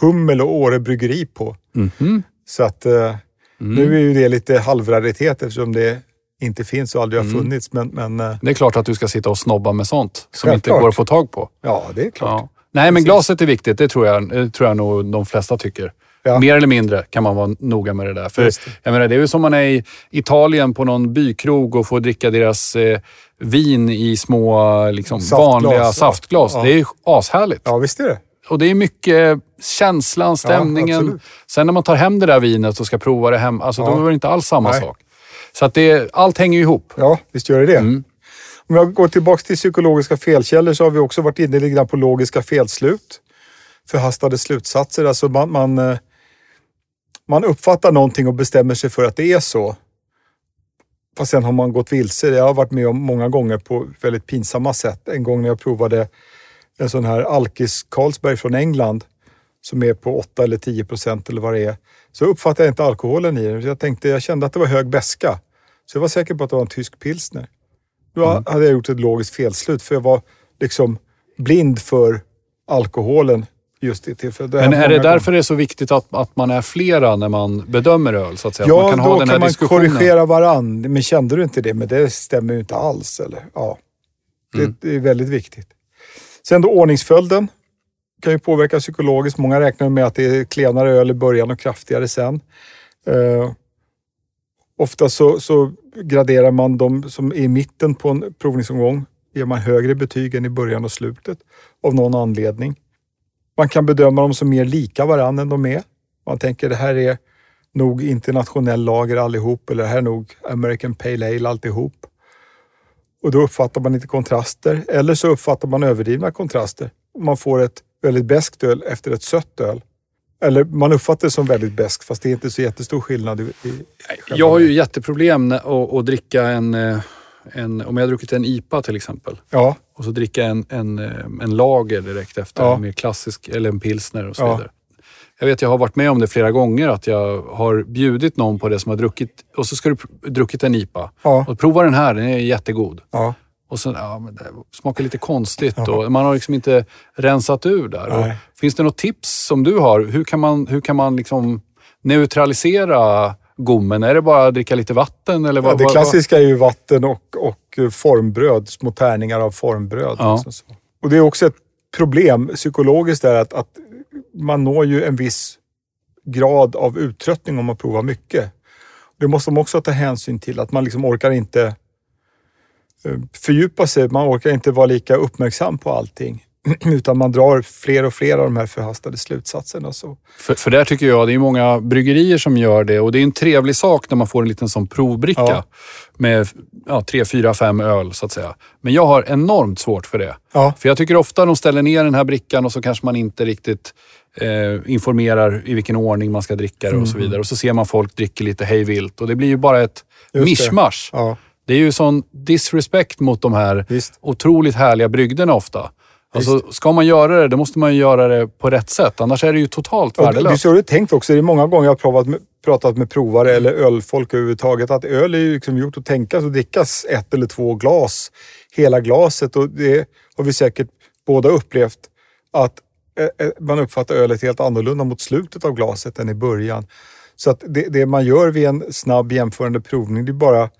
Speaker 2: Hummel och Åre bryggeri på.
Speaker 1: Mhm.
Speaker 2: Så att eh, nu är ju det lite halvraritet eftersom det inte finns och aldrig har funnits. Men, men eh,
Speaker 1: Det är klart att du ska sitta och snobba med sånt som inte
Speaker 2: Självklart.
Speaker 1: går att få tag på.
Speaker 2: ja, det är klart.
Speaker 1: Ja. Nej, men glaset är viktigt. Det tror jag, det tror jag nog de flesta tycker.
Speaker 2: Ja.
Speaker 1: Mer eller mindre kan man vara noga med det där. För
Speaker 2: det.
Speaker 1: jag menar, det är ju som man är i Italien på någon bykrog och får dricka deras eh, vin i små liksom,
Speaker 2: Saftglas,
Speaker 1: vanliga saftglas.
Speaker 2: Ja.
Speaker 1: Det är ju ashärligt.
Speaker 2: Ja, visst är det.
Speaker 1: Och det är mycket känslan, stämningen.
Speaker 2: absolut.
Speaker 1: Sen när man tar hem det där vinet och ska prova det hem, alltså,
Speaker 2: Ja.
Speaker 1: då är det inte alls samma
Speaker 2: Nej.
Speaker 1: sak. Så att det, allt hänger ihop.
Speaker 2: Ja, visst gör det det.
Speaker 1: Mm.
Speaker 2: Om jag går tillbaka till psykologiska felkällor så har vi också varit inne lite grann på logiska felslut. Förhastade slutsatser. Alltså man, man, eh, man uppfattar någonting och bestämmer sig för att det är så. Fast sen har man gått vilse. Jag har varit med om många gånger på väldigt pinsamma sätt. En gång när jag provade en sån här Alkis Carlsberg från England som är på 8 eller 10 procent eller vad det är. Så uppfattade jag inte alkoholen i den. Jag tänkte, jag kände att det var hög beska. Så jag var säker på att det var en tysk pilsner. Då hade jag gjort ett logiskt felslut för jag var liksom blind för alkoholen just det tillfället.
Speaker 1: Men är det därför det är så viktigt att, att man är flera när man bedömer öl? Så att säga?
Speaker 2: Ja,
Speaker 1: att man kan
Speaker 2: då
Speaker 1: ha den
Speaker 2: kan man korrigera varann. Men kände du inte det? Men det stämmer ju inte alls. Eller? Ja. Det,
Speaker 1: Mm.
Speaker 2: det är väldigt viktigt. Sen då ordningsföljden kan ju påverka psykologiskt. Många räknar med att det är klenare öl i början och kraftigare sen. Eh, ofta så, så graderar man de som är i mitten på en provningsomgång. Ger man högre betyg än i början och slutet av någon anledning. Man kan bedöma dem som mer lika varandra än de är. Man tänker det här är nog internationell lager allihop eller det här är nog American Pale Ale alltihop. Och då uppfattar man inte kontraster eller så uppfattar man överdrivna kontraster. Man får ett väldigt beskt öl efter ett sött öl. Eller man uppfattar det som väldigt beskt fast det är inte så jättestor skillnad. I, i
Speaker 1: Jag har ju jätteproblem att, dricka en, eh, en... Om jag har druckit en IPA till exempel
Speaker 2: Ja,
Speaker 1: och så dricka en, en, eh, en lager direkt efter.
Speaker 2: Ja.
Speaker 1: En mer klassisk, eller en pilsner och så
Speaker 2: Ja.
Speaker 1: Jag vet, jag har varit med om det flera gånger att jag har bjudit någon på det som har druckit och så ska du druckit en IPA.
Speaker 2: ja,
Speaker 1: Och prova den här, den är jättegod.
Speaker 2: ja.
Speaker 1: Och så, ja, men det smakar lite konstigt och man har liksom inte rensat ur där. Och finns det något tips som du har? Hur kan man, hur kan man liksom neutralisera gommen? Är det bara att dricka lite vatten? Eller vad,
Speaker 2: ja det klassiska är ju vatten och, och formbröd. Små tärningar av formbröd.
Speaker 1: Ja.
Speaker 2: liksom så. Och det är också ett problem psykologiskt där att, att man når ju en viss grad av uttröttning om man provar mycket. Det måste man också ta hänsyn till, att man liksom orkar inte eh, fördjupa sig. Man orkar inte vara lika uppmärksam på allting. Utan man drar fler och fler av de här förhastade slutsatserna. Så.
Speaker 1: För, för där tycker jag, det är många bryggerier som gör det och det är en trevlig sak när man får en liten sån provbricka
Speaker 2: Ja.
Speaker 1: med ja, tre, fyra, fem öl så att säga. Men jag har enormt svårt för det.
Speaker 2: Ja,
Speaker 1: För jag tycker ofta de ställer ner den här brickan och så kanske man inte riktigt eh, informerar i vilken ordning man ska dricka det och så vidare. Och så ser man folk dricker lite hej vilt och det blir ju bara ett
Speaker 2: Just det.
Speaker 1: mischmasch.
Speaker 2: ja,
Speaker 1: Det är ju sån disrespect mot de här
Speaker 2: visst.
Speaker 1: otroligt härliga brygderna ofta. Alltså, ska man göra det, då måste man ju göra det på rätt sätt. Annars är det ju totalt värdelöst.
Speaker 2: så det är tänkt också. Det är många gånger jag har provat med, pratat med provare eller ölfolk överhuvudtaget att öl är ju liksom gjort att tänkas och drickas ett eller två glas. Hela glaset och det har vi säkert båda upplevt att eh, eh, man uppfattar ölet helt annorlunda mot slutet av glaset än i början. Så att det, det man gör vid en snabb jämförande provning, det är bara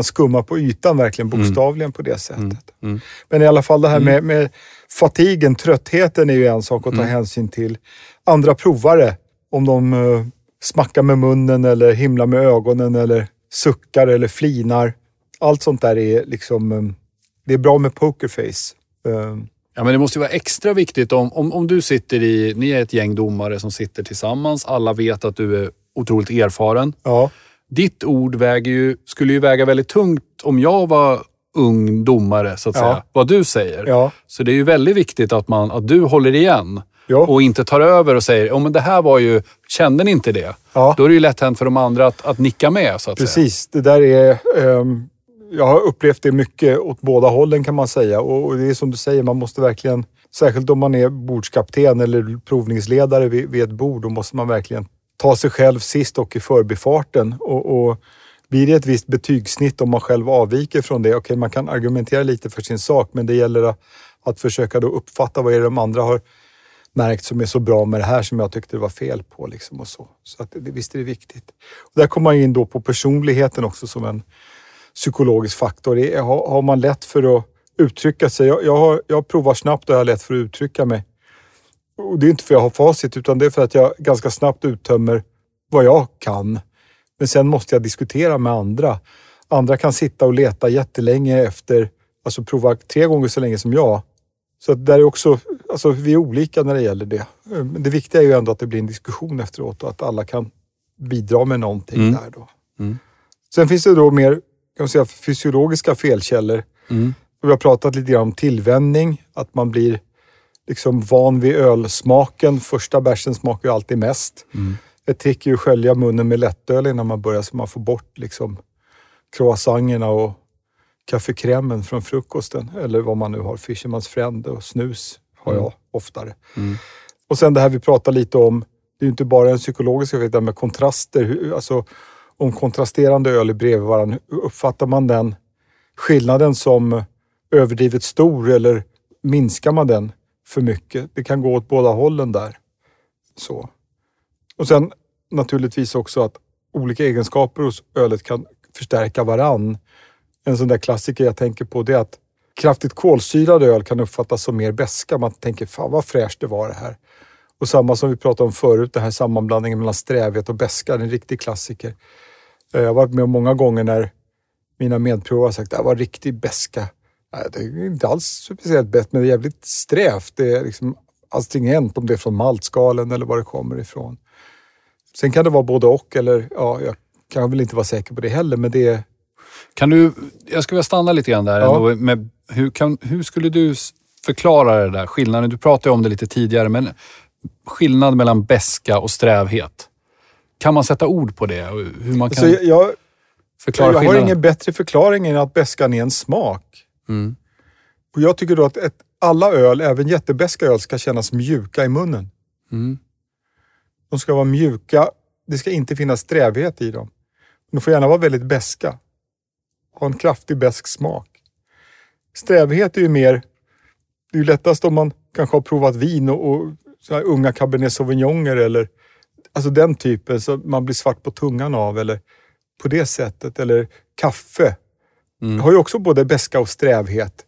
Speaker 2: man skummar på ytan verkligen bokstavligen på det sättet.
Speaker 1: mm.
Speaker 2: Men i alla fall det här med, med fatigen, tröttheten är ju en sak att ta hänsyn till. Andra provare, om de uh, smackar med munnen eller himlar med ögonen eller suckar eller flinar. Allt sånt där är liksom, eh, det är bra med pokerface. Eh,
Speaker 1: Ja, men det måste ju vara extra viktigt om, om, om du sitter i... Ni är ett gäng domare som sitter tillsammans. Alla vet att du är otroligt erfaren.
Speaker 2: ja,
Speaker 1: Ditt ord väger ju, skulle ju väga väldigt tungt om jag var ung domare, så att
Speaker 2: Ja.
Speaker 1: säga. Vad du säger.
Speaker 2: ja,
Speaker 1: Så det är ju väldigt viktigt att, man, att du håller igen
Speaker 2: ja,
Speaker 1: och inte tar över och säger, ja men det här var ju, kände ni inte det?
Speaker 2: ja.
Speaker 1: Då är det ju lätt hänt för de andra att, att nicka med, så att säga.
Speaker 2: Precis, det där är... ehm, jag har upplevt det mycket åt båda hållen kan man säga. Och, och det är som du säger, man måste verkligen, särskilt om man är bordskapten eller provningsledare vid, vid ett bord, då måste man verkligen ta sig själv sist och i förbifarten. Och, och blir det ett visst betygssnitt om man själv avviker från det, okej man kan argumentera lite för sin sak, men det gäller att, att försöka då uppfatta vad är det de andra har märkt som är så bra med det här som jag tyckte det var fel på. Liksom och så så att visst är det viktigt. Och där kommer man in då på personligheten också som en psykologisk faktor. Det är, har, har man lätt för att uttrycka sig? Jag, jag, har, jag provar snabbt och jag har lätt för att uttrycka mig. Och det är inte för att jag har facit utan det är för att jag ganska snabbt uttömmer vad jag kan. Men sen måste jag diskutera med andra. Andra kan sitta och leta jättelänge efter, alltså prova tre gånger så länge som jag. Så att där är också, alltså vi är olika när det gäller det. Men det viktiga är ju ändå att det blir en diskussion efteråt och att alla kan bidra med någonting
Speaker 1: Mm.
Speaker 2: där då.
Speaker 1: Mm.
Speaker 2: Sen finns det då mer, kan man säga, fysiologiska felkällor.
Speaker 1: Mm.
Speaker 2: Vi har pratat lite grann om tillvänjning, att man blir liksom van vid ölsmaken. Första bärsen smakar ju alltid mest.
Speaker 1: Mm.
Speaker 2: Trick är ju att skölja munnen med lättöl innan man börjar så man får bort liksom croissangerna och kaffekrämen från frukosten. Eller vad man nu har, Fisherman's Friend och snus har jag oftare.
Speaker 1: Mm.
Speaker 2: Och sen det här vi pratar lite om, det är ju inte bara en psykologisk effekt, det här med kontraster. Alltså, om kontrasterande öl är bredvid varandra, uppfattar man den skillnaden som överdrivet stor eller minskar man den? För mycket. Det kan gå åt båda hållen där. Så. Och sen naturligtvis också att olika egenskaper hos ölet kan förstärka varann. En sån där klassiker jag tänker på det är att kraftigt kolsyrad öl kan uppfattas som mer beska. Man tänker, fan vad fräscht det var det här. Och samma som vi pratade om förut, den här sammanblandningen mellan strävhet och beska, en riktig klassiker. Eh, jag har varit med många gånger när mina medprovare har sagt att det här var riktig beska. Det är inte alls speciellt bett, men det är jävligt strävt. Det är liksom astringent om det är från maltskalen eller var det kommer ifrån. Sen kan det vara både och eller ja, jag kan väl inte vara säker på det heller, men det är...
Speaker 1: Kan du, jag skulle vilja stanna lite grann där. Ja. Med, hur, kan, hur skulle du förklara det där skillnaden? Du pratade om det lite tidigare, men skillnad mellan beska och strävhet. Kan man sätta ord på det? Hur man kan
Speaker 2: alltså jag, förklara jag har ingen bättre förklaring än att beskan är en smak. Mm. Och Jag tycker då att ett, alla öl, även jättebeska öl, ska kännas mjuka i munnen. Mm. De ska vara mjuka. Det ska inte finnas strävhet i dem. De får gärna vara väldigt beska. Ha en kraftig besk smak. Strävhet är ju mer... Det är ju lättast om man kanske har provat vin och, och unga cabernet sauvignoner eller alltså den typen så man blir svart på tungan av eller på det sättet. Eller kaffe. Mm. har ju också både beska och strävhet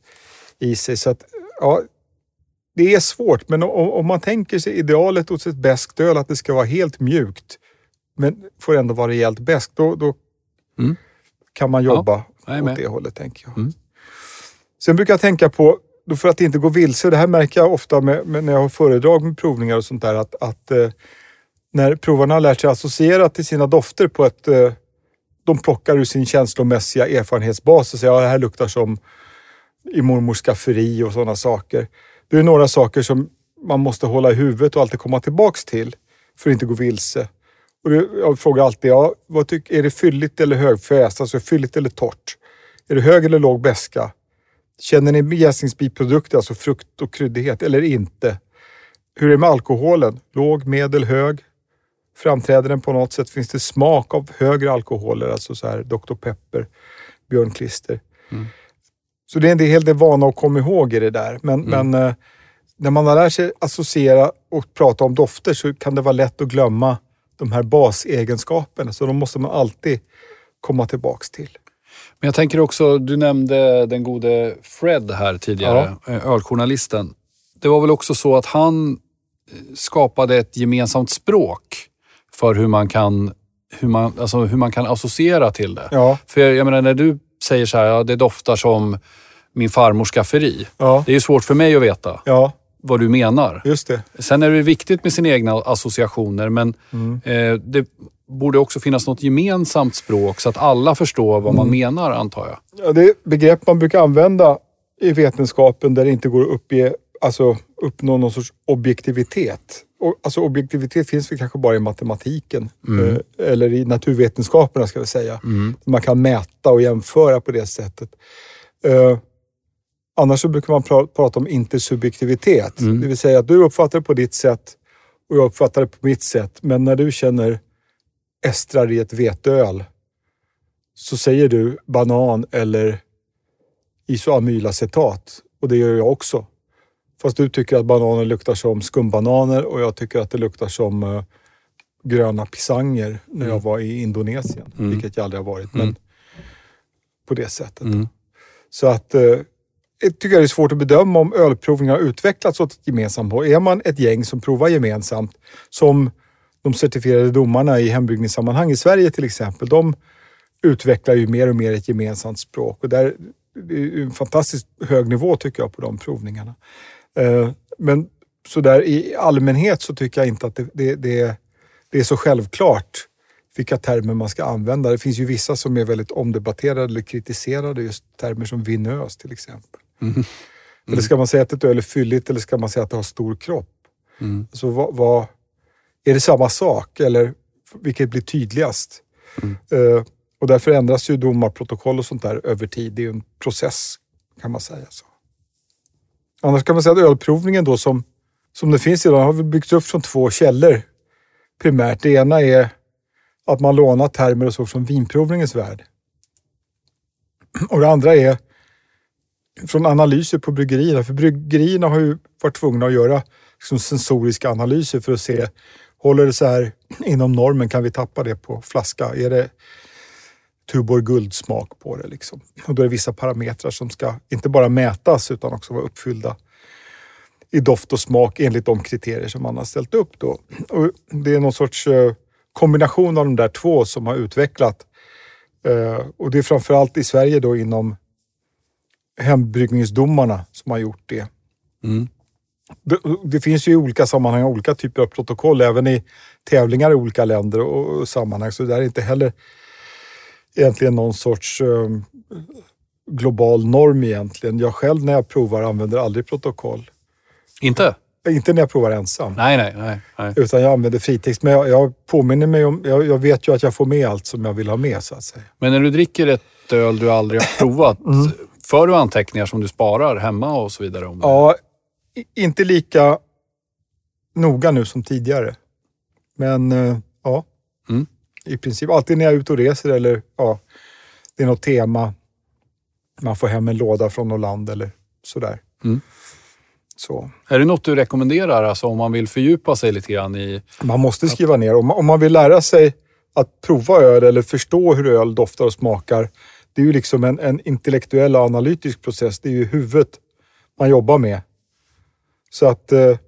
Speaker 2: i sig. Så att, ja, det är svårt, men om, man tänker sig idealet hos ett beskt öl, att det ska vara helt mjukt, men får ändå vara rejält beskt, då, då mm. kan man jobba ja, åt det hållet, tänker jag. Mm. Sen brukar jag tänka på, för att inte gå vilse, det här märker jag ofta med, med när jag har föredrag med provningar och sånt där, att, att eh, när provarna har lärt sig associera till sina dofter på ett... De plockar ur sin känslomässiga erfarenhetsbas och säger att ja, det här luktar som i mormors skafferi och sådana saker. Det är några saker som man måste hålla i huvudet och alltid komma tillbaks till för att inte gå vilse. Och det, jag frågar alltid, ja, vad tyck, är det fylligt eller högfräst? Alltså fylligt eller torrt? Är det hög eller låg beska? Känner ni jäsningsbiprodukter, alltså frukt och kryddighet, eller inte? Hur är det med alkoholen? Låg, medel, hög? Framträder den på något sätt? Finns det smak av högre alkoholer, alltså så här Dr. Pepper, Björnklister? Mm. Så det är en hel del vana att komma ihåg i det där. Men, mm. men eh, när man har lärt sig associera och prata om dofter så kan det vara lätt att glömma de här basegenskaperna. Så de måste man alltid komma tillbaks till.
Speaker 1: Men jag tänker också, du nämnde den gode Fred här tidigare, ja. Eh, öljournalisten. Det var väl också så att han eh, skapade ett gemensamt språk för hur man kan, hur man, alltså hur man kan associera till det. Ja. För jag menar, när du säger så här, ja, det doftar som min farmors skafferi. Ja. Det är ju svårt för mig att veta ja. vad du menar.
Speaker 2: Just det.
Speaker 1: Sen är det viktigt med sina egna associationer, men mm. eh, det borde också finnas något gemensamt språk så att alla förstår vad man mm. menar, antar jag.
Speaker 2: Ja, det är begrepp man brukar använda i vetenskapen där det inte går att uppge, alltså, uppnå någon sorts objektivitet. Alltså objektivitet finns väl kanske bara i matematiken mm. Eh, eller i naturvetenskaperna ska vi säga. Mm. Man kan mäta och jämföra på det sättet. Uh, annars så brukar man pra prata om intersubjektivitet. Mm. Det vill säga att du uppfattar det på ditt sätt och jag uppfattar det på mitt sätt. Men när du känner estrar i ett veteöl så säger du banan eller isoamylacetat och det gör jag också. Fast du tycker att bananer luktar som skumbananer och jag tycker att det luktar som uh, gröna pisanger när jag mm. var i Indonesien, mm. vilket jag aldrig har varit. Men mm. på det sättet. Mm. Så att uh, jag tycker det är svårt att bedöma om ölprovningar har utvecklats åt ett gemensamt håll. Är man ett gäng som provar gemensamt, som de certifierade domarna i hembryggningssammanhang i Sverige till exempel, de utvecklar ju mer och mer ett gemensamt språk och där det är en fantastiskt hög nivå tycker jag på de provningarna. Eh, men sådär i allmänhet så tycker jag inte att det, det, det, det är så självklart vilka termer man ska använda. Det finns ju vissa som är väldigt omdebatterade eller kritiserade, just termer som vinös till exempel. Mm. Mm. Eller ska man säga att ett öl är fylligt eller ska man säga att det har stor kropp? Mm. Alltså, vad, vad, är det samma sak eller vilket blir tydligast? Mm. Uh, och därför ändras ju domarprotokoll och sånt där över tid. Det är ju en process kan man säga. så. Annars kan man säga att ölprovningen då som, som det finns idag har byggts upp från två källor primärt. Det ena är att man lånar termer och så från vinprovningens värld. Och det andra är från analyser på bryggerierna. För bryggerierna har ju varit tvungna att göra liksom, sensoriska analyser för att se, håller det så här inom normen? Kan vi tappa det på flaska? Är det Tuborg guldsmak på det? Liksom? Och då är det vissa parametrar som ska inte bara mätas utan också vara uppfyllda i doft och smak enligt de kriterier som man har ställt upp. Då. Och det är någon sorts eh, kombination av de där två som har utvecklat eh, och det är framförallt i Sverige då inom hembryggningsdomarna som har gjort det.
Speaker 1: Mm.
Speaker 2: Det, det finns ju i olika sammanhang olika typer av protokoll, även i tävlingar i olika länder och, och sammanhang. Så det är inte heller egentligen någon sorts eh, global norm egentligen. Jag själv när jag provar använder aldrig protokoll.
Speaker 1: Inte?
Speaker 2: Inte när jag provar ensam.
Speaker 1: Nej, nej, nej. nej.
Speaker 2: Utan jag använder fritext. Men jag, jag påminner mig om, jag, jag, vet ju att jag får med allt som jag vill ha med så att säga.
Speaker 1: Men när du dricker ett öl du aldrig har provat,
Speaker 2: Mm.
Speaker 1: för du anteckningar som du sparar hemma och så vidare? Om det?
Speaker 2: Ja, inte lika noga nu som tidigare. Men eh. I princip. Alltid när jag är ute och reser eller ja, det är något tema. Man får hem en låda från något land eller sådär.
Speaker 1: Mm.
Speaker 2: Så.
Speaker 1: Är det något du rekommenderar alltså, om man vill fördjupa sig lite grann i...
Speaker 2: Man måste skriva ner. Om man, om man vill lära sig att prova öl eller förstå hur öl doftar och smakar. Det är ju liksom en, en intellektuell och analytisk process. Det är ju huvudet man jobbar med. Så att eh,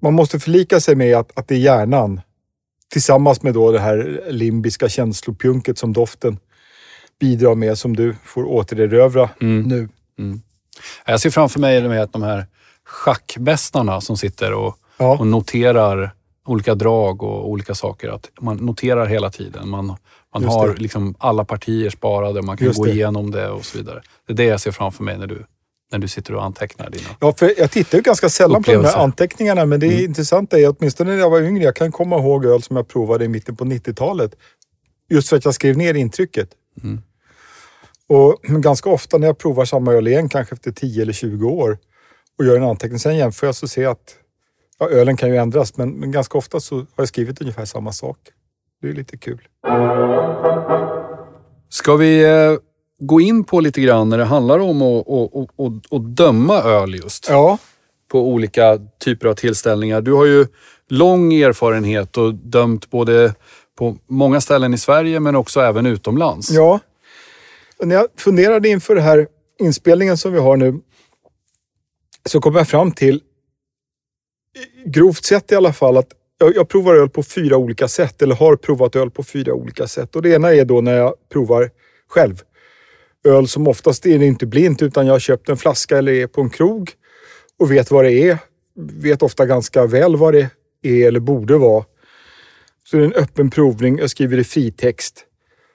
Speaker 2: man måste förlika sig med att, att det är hjärnan tillsammans med då det här limbiska känslopjunket som doften bidrar med som du får återerövra
Speaker 1: Mm.
Speaker 2: nu.
Speaker 1: Jag ser framför mig de här, de här schackmästarna som sitter och,
Speaker 2: Ja.
Speaker 1: och noterar olika drag och olika saker. Att man noterar hela tiden. Man, man har liksom alla partier sparade, man kan
Speaker 2: Just
Speaker 1: gå
Speaker 2: det.
Speaker 1: igenom det och så vidare. Det är det jag ser framför mig när du, när du sitter och antecknar dina...
Speaker 2: Ja, för jag tittar ju ganska sällan på de här anteckningarna, men det intressanta är åtminstone när jag var yngre, jag kan komma ihåg öl som jag provade i mitten på 90-talet. Just för att jag skrev ner intrycket.
Speaker 1: Mm.
Speaker 2: Och ganska ofta när jag provar samma öl igen, kanske efter 10 eller 20 år, och gör en anteckning, sen jämför jag så ser jag att ja, ölen kan ju ändras, men, men ganska ofta så har jag skrivit ungefär samma sak. Det är lite kul.
Speaker 1: Ska vi eh, gå in på lite grann när det handlar om att, att, att, att, döma öl just?
Speaker 2: Ja,
Speaker 1: på olika typer av tillställningar. Du har ju lång erfarenhet och dömt både på många ställen i Sverige men också även utomlands.
Speaker 2: Ja. Och när jag funderade inför den här inspelningen som vi har nu så kom jag fram till, grovt sett i alla fall, att jag, jag provar öl på fyra olika sätt eller har provat öl på fyra olika sätt. Och det ena är då när jag provar själv. Öl som oftast är det inte blint utan jag har köpt en flaska eller är på en krog och vet vad det är. Vet ofta ganska väl vad det är eller borde vara. Så det är en öppen provning. Jag skriver i fritext.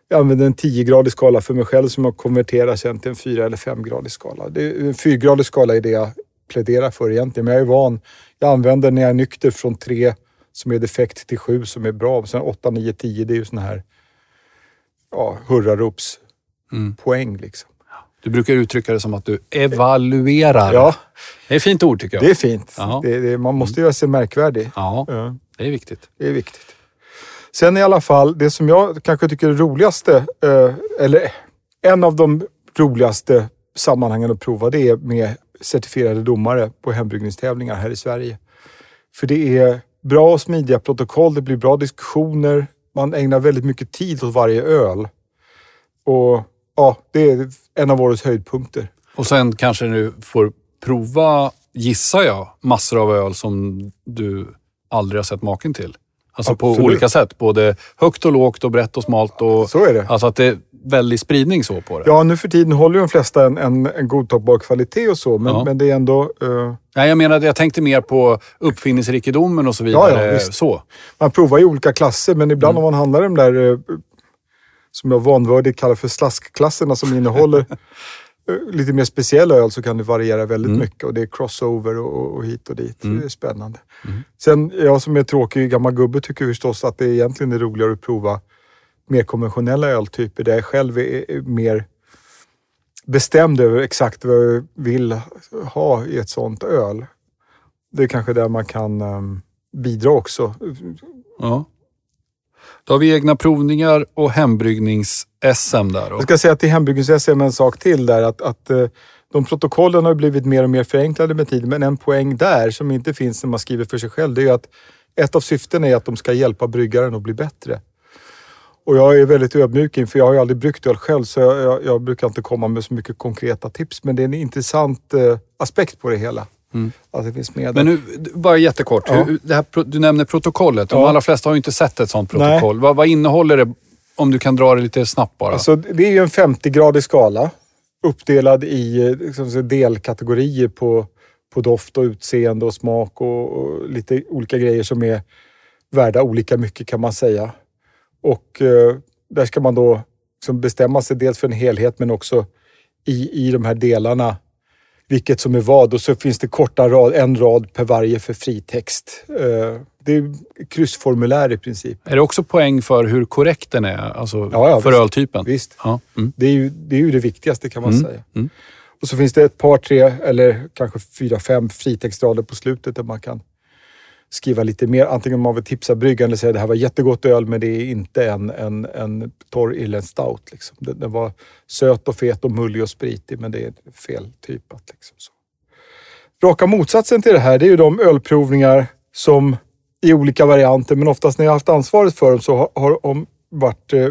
Speaker 2: Jag använder en 10-gradig skala för mig själv som jag konverterar sen till en 4 eller 5-gradig skala. Det, en 4-gradig skala är det jag pläderar för egentligen, men jag är van. Jag använder när jag är nykter från 3 som är defekt till 7 som är bra. Sen 8, 9, 10 det är ju sådana här ja, hurrarops
Speaker 1: Mm.
Speaker 2: poäng liksom.
Speaker 1: Du brukar uttrycka det som att du evaluerar.
Speaker 2: Ja,
Speaker 1: Det är ett fint ord tycker jag.
Speaker 2: det är fint. Det, det, man måste göra sig märkvärdig.
Speaker 1: Ja,
Speaker 2: Ja.
Speaker 1: det är viktigt.
Speaker 2: Det är viktigt. Sen i alla fall, det som jag kanske tycker är det roligaste, eh, eller en av de roligaste sammanhangen att prova, det är med certifierade domare på hembryggningstävlingar här i Sverige. För det är bra och smidiga protokoll, det blir bra diskussioner, man ägnar väldigt mycket tid åt varje öl. Och ja, det är en av årets höjdpunkter.
Speaker 1: Och sen kanske du får prova, gissar jag, massor av öl som du aldrig har sett maken till. Alltså på
Speaker 2: Absolut.
Speaker 1: olika sätt. Både högt och lågt och brett och smalt. Och,
Speaker 2: Så är det.
Speaker 1: Alltså att det är väldig spridning så på det.
Speaker 2: Ja, nu för tiden håller ju de flesta en, en, en godtagbar kvalitet och så, men,
Speaker 1: Ja.
Speaker 2: men det är ändå... eh,
Speaker 1: Nej, jag menar, jag tänkte mer på uppfinningsrikedomen och så vidare.
Speaker 2: Ja, ja,
Speaker 1: så.
Speaker 2: Man provar i olika klasser, men ibland om man handlar de där eh, som jag vanvördigt kallar för slaskklasserna som innehåller eh, lite mer speciella öl så kan det variera väldigt mycket och det är crossover och, och hit och dit. Det är spännande. Sen, jag som är tråkig gammal gubbe tycker förstås att det egentligen är roligare att prova mer konventionella öltyper där jag själv är, mer bestämd över exakt vad jag vill ha i ett sånt öl. Det är kanske där man kan ehm, bidra också.
Speaker 1: Ja. Då har vi egna provningar och hembryggnings-SM där.
Speaker 2: Jag ska säga till hembryggnings-SM en sak till där. Att, att eh, de protokollen har blivit mer och mer förenklade med tiden, men en poäng där som inte finns när man skriver för sig själv, det är att ett av syftena är att de ska hjälpa bryggaren att bli bättre. Och jag är väldigt ödmjuk inför, jag har ju aldrig bryggt öl själv så jag, jag, jag, brukar inte komma med så mycket konkreta tips. Men det är en intressant eh, aspekt på det hela. Mm. Att det finns med
Speaker 1: Men nu, bara jättekort. Ja. Hur, det här, du nämner protokollet. De ja. allra flesta har ju inte sett ett sånt protokoll. Vad, vad, innehåller det? Om du kan dra det lite snabbt bara.
Speaker 2: Alltså, det är ju en 50-gradig skala. Uppdelad i liksom, delkategorier på, på doft och utseende och smak och, och lite olika grejer som är värda olika mycket kan man säga. Och eh, där ska man då liksom bestämma sig dels för en helhet men också i, i de här delarna vilket som är vad och så finns det korta rad, en rad per varje för fritext. Eh, det är kryssformulär i princip.
Speaker 1: Är det också poäng för hur korrekt den är? Alltså ja, ja, för
Speaker 2: visst,
Speaker 1: öltypen?
Speaker 2: Visst. Ja. Mm. Det, är ju, det är ju det viktigaste kan man mm. säga. Mm. Och så finns det ett par, tre eller kanske fyra, fem fritextrader på slutet där man kan skriva lite mer. Antingen om man vill tipsa bryggan eller säga att det här var jättegott öl men det är inte en, en, en torr irländsk stout. Liksom. Den, den, var söt och fet och mullig och spritig men det är fel typat. Liksom, så. Raka motsatsen till det här det är ju de ölprovningar som i olika varianter men oftast när jag haft ansvaret för dem så har, har de varit eh,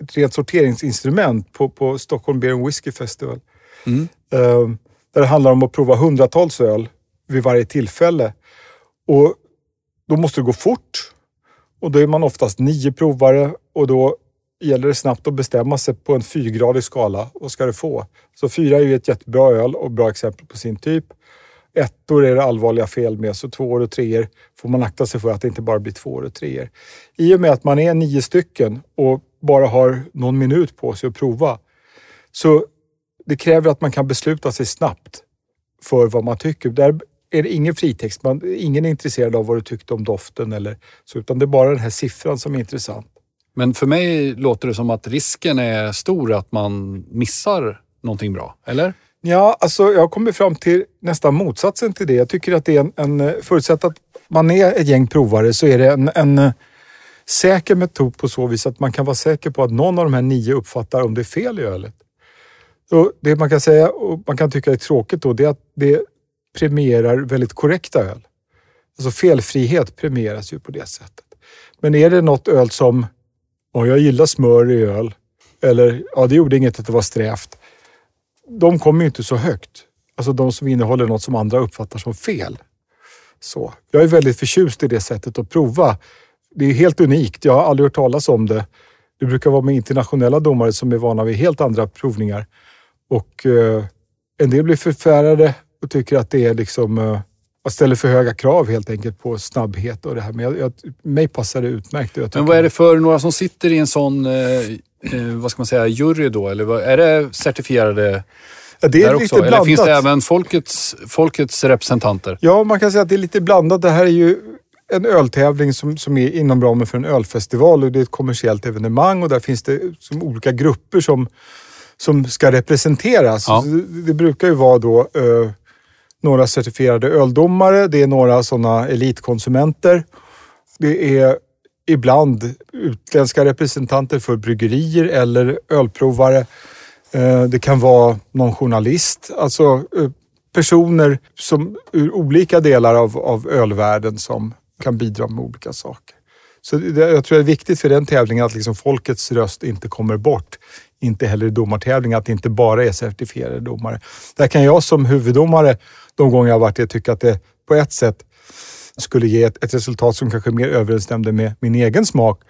Speaker 2: ett rent sorteringsinstrument på, på Stockholm Beer and Whiskey Festival. Mm. Eh, där det handlar om att prova hundratals öl vid varje tillfälle. Och då måste det gå fort och då är man oftast nio provare och då gäller det snabbt att bestämma sig på en fyrgradig skala. Vad ska det få? Så fyra är ju ett jättebra öl och bra exempel på sin typ. Ettor är det allvarliga fel med, så tvåor och treor får man akta sig för att det inte bara blir tvåor och treor. I och med att man är nio stycken och bara har någon minut på sig att prova, så det kräver att man kan besluta sig snabbt för vad man tycker. Där är det ingen fritext. Man, ingen är intresserad av vad du tyckte om doften eller så, utan det är bara den här siffran som är intressant.
Speaker 1: Men för mig låter det som att risken är stor att man missar någonting bra, eller?
Speaker 2: Ja, alltså jag kommer fram till nästan motsatsen till det. Jag tycker att det är en, en förutsatt att man är ett gäng provare så är det en, en säker metod på så vis att man kan vara säker på att någon av de här nio uppfattar om det är fel i ölet. Och det man kan säga och man kan tycka är tråkigt då, det är att det premierar väldigt korrekta öl. Alltså felfrihet premieras ju på det sättet. Men är det något öl som, ja jag gillar smör i öl, eller ja, det gjorde inget att det var strävt. De kommer ju inte så högt. Alltså de som innehåller något som andra uppfattar som fel. Så. Jag är väldigt förtjust i det sättet att prova. Det är helt unikt. Jag har aldrig hört talas om det. Det brukar vara med internationella domare som är vana vid helt andra provningar. Och eh, en del blir förfärade och tycker att det är liksom uh, att ställa för höga krav helt enkelt på snabbhet och det här. Men jag, jag, mig passar det utmärkt.
Speaker 1: Men vad är det för några som sitter i en sån, eh, eh, vad ska man säga, jury då? Eller vad, är det certifierade
Speaker 2: Ja, det är lite också? Eller
Speaker 1: finns det även folkets, folkets representanter?
Speaker 2: Ja, man kan säga att det är lite blandat. Det här är ju en öltävling som, som är inom ramen för en ölfestival och det är ett kommersiellt evenemang och där finns det som olika grupper som, som ska representeras. Ja. Det, det, brukar ju vara då eh, några certifierade öldomare, det är några sådana elitkonsumenter. Det är ibland utländska representanter för bryggerier eller ölprovare. Eh, det kan vara någon journalist, alltså eh, personer som ur olika delar av, av ölvärlden som kan bidra med olika saker. Så det, jag tror det är viktigt för den tävlingen att liksom folkets röst inte kommer bort. Inte heller i domartävlingar, att det inte bara är certifierade domare. Där kan jag som huvuddomare de gånger jag varit det tycka att det på ett sätt skulle ge ett, ett resultat som kanske mer överensstämde med min egen smak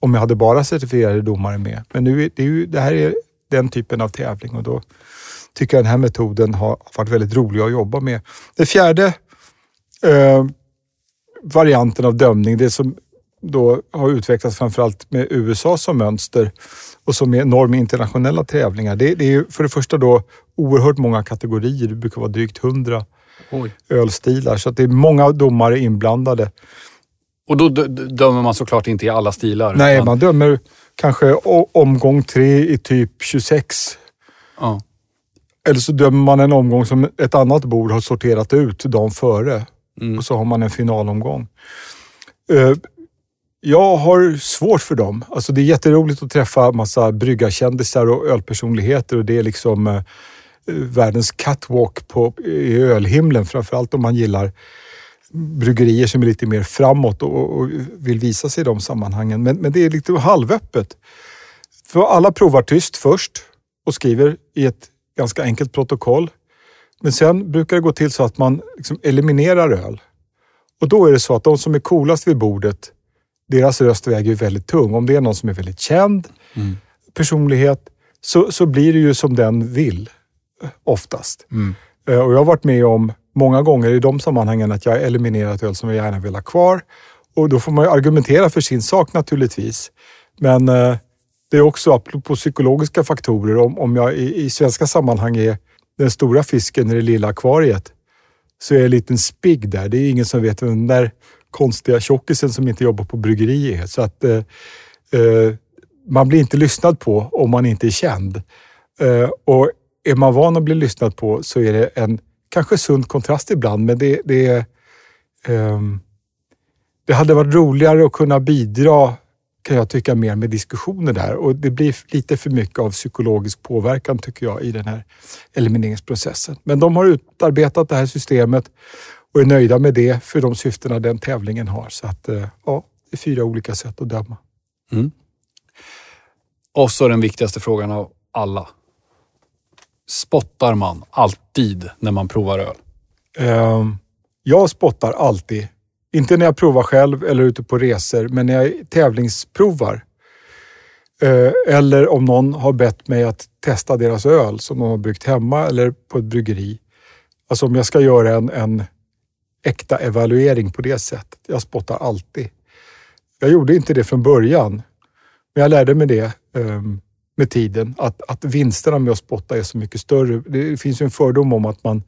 Speaker 2: om jag hade bara certifierade domare med. Men nu det, är ju, det här är den typen av tävling och då tycker jag den här metoden har varit väldigt rolig att jobba med. Den fjärde eh, varianten av dömning, det som då har utvecklats framförallt med USA som mönster och som är norm i internationella tävlingar. Det, det är för det första då oerhört många kategorier. Det brukar vara drygt hundra ölstilar, så att det är många domare inblandade.
Speaker 1: Och då dömer man såklart inte i alla stilar?
Speaker 2: Nej, utan... man dömer kanske omgång tre i typ 26. Ja. Eller så dömer man en omgång som ett annat bord har sorterat ut dagen före. Mm. Och så har man en finalomgång. Jag har svårt för dem. Alltså det är jätteroligt att träffa massa bryggarkändisar och ölpersonligheter och det är liksom eh, världens catwalk på, i ölhimlen. Framförallt om man gillar bryggerier som är lite mer framåt och, och vill visa sig i de sammanhangen. Men, men det är lite halvöppet. För alla provar tyst först och skriver i ett ganska enkelt protokoll. Men sen brukar det gå till så att man liksom eliminerar öl. Och då är det så att de som är coolast vid bordet, deras röst väger väldigt tung. Om det är någon som är väldigt känd mm. personlighet så, så blir det ju som den vill oftast. Mm. Eh, och jag har varit med om många gånger i de sammanhangen att jag har eliminerat öl som jag gärna vill ha kvar. Och då får man ju argumentera för sin sak naturligtvis. Men eh, det är också, apropå psykologiska faktorer, om, om jag i, i svenska sammanhang är den stora fisken i det lilla akvariet, så är jag en liten spigg där. Det är ingen som vet vem den där konstiga tjockisen som inte jobbar på bryggeri är. Så att eh, eh, man blir inte lyssnad på om man inte är känd. Eh, och är man van att bli lyssnad på så är det en kanske sund kontrast ibland, men det, det, eh, det hade varit roligare att kunna bidra kan jag tycka mer med diskussioner där och det blir lite för mycket av psykologisk påverkan tycker jag i den här elimineringsprocessen. Men de har utarbetat det här systemet och är nöjda med det för de syftena den tävlingen har. Så att eh, ja, det är fyra olika sätt att döma. Mm.
Speaker 1: Och så den viktigaste frågan av alla. Spottar man alltid när man provar öl?
Speaker 2: Uh, jag spottar alltid. Inte när jag provar själv eller ute på resor, men när jag tävlingsprovar. Uh, eller om någon har bett mig att testa deras öl som de har bryggt hemma eller på ett bryggeri. Alltså om jag ska göra en, en äkta evaluering på det sättet. Jag spottar alltid. Jag gjorde inte det från början, men jag lärde mig det. Um, med tiden. Att, att vinsterna med att spotta är så mycket större. Det finns ju en fördom om att man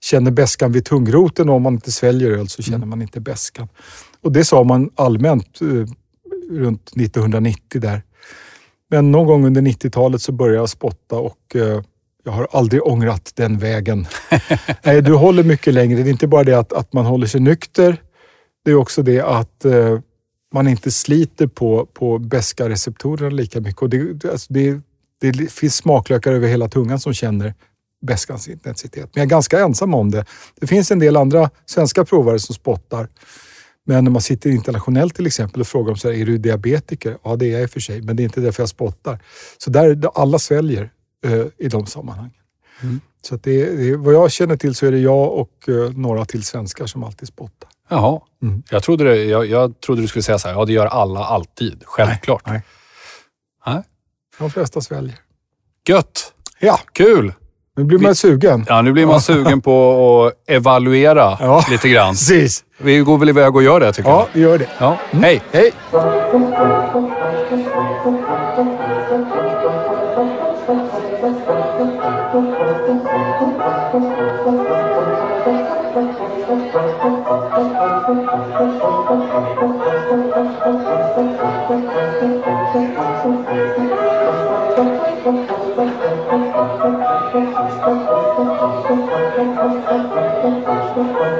Speaker 2: känner bäskan vid tungroten och om man inte sväljer öl så känner mm. man inte bäskan. Och det sa man allmänt eh, runt 1990 där. Men någon gång under 90-talet så började jag spotta och eh, jag har aldrig ångrat den vägen. Nej, du håller mycket längre. Det är inte bara det att, att man håller sig nykter. Det är också det att eh, man inte sliter på, på bäska receptorerna lika mycket. Och det, alltså det, det finns smaklökar över hela tungan som känner bäskans intensitet. Men jag är ganska ensam om det. Det finns en del andra svenska provare som spottar. Men när man sitter internationellt till exempel och frågar om så här, är du diabetiker? Ja, det är jag i och för sig, men det är inte därför jag spottar. Så där, alla sväljer uh, i de sammanhangen. Mm. Så det, det, vad jag känner till så är det jag och uh, några till svenskar som alltid spottar.
Speaker 1: Jaha. Mm. Jag, trodde det, jag, jag, trodde du skulle säga så här, ja det gör alla alltid. Självklart. Nej.
Speaker 2: nej. nej. De flesta sväljer.
Speaker 1: Gött!
Speaker 2: Ja.
Speaker 1: Kul!
Speaker 2: Nu blir man sugen.
Speaker 1: Ja, nu blir man sugen på att evaluera ja, lite grann.
Speaker 2: Precis.
Speaker 1: Vi går väl iväg och gör det tycker
Speaker 2: ja, jag. Ja, vi gör det.
Speaker 1: Ja. Mm. Hej!
Speaker 2: Hej!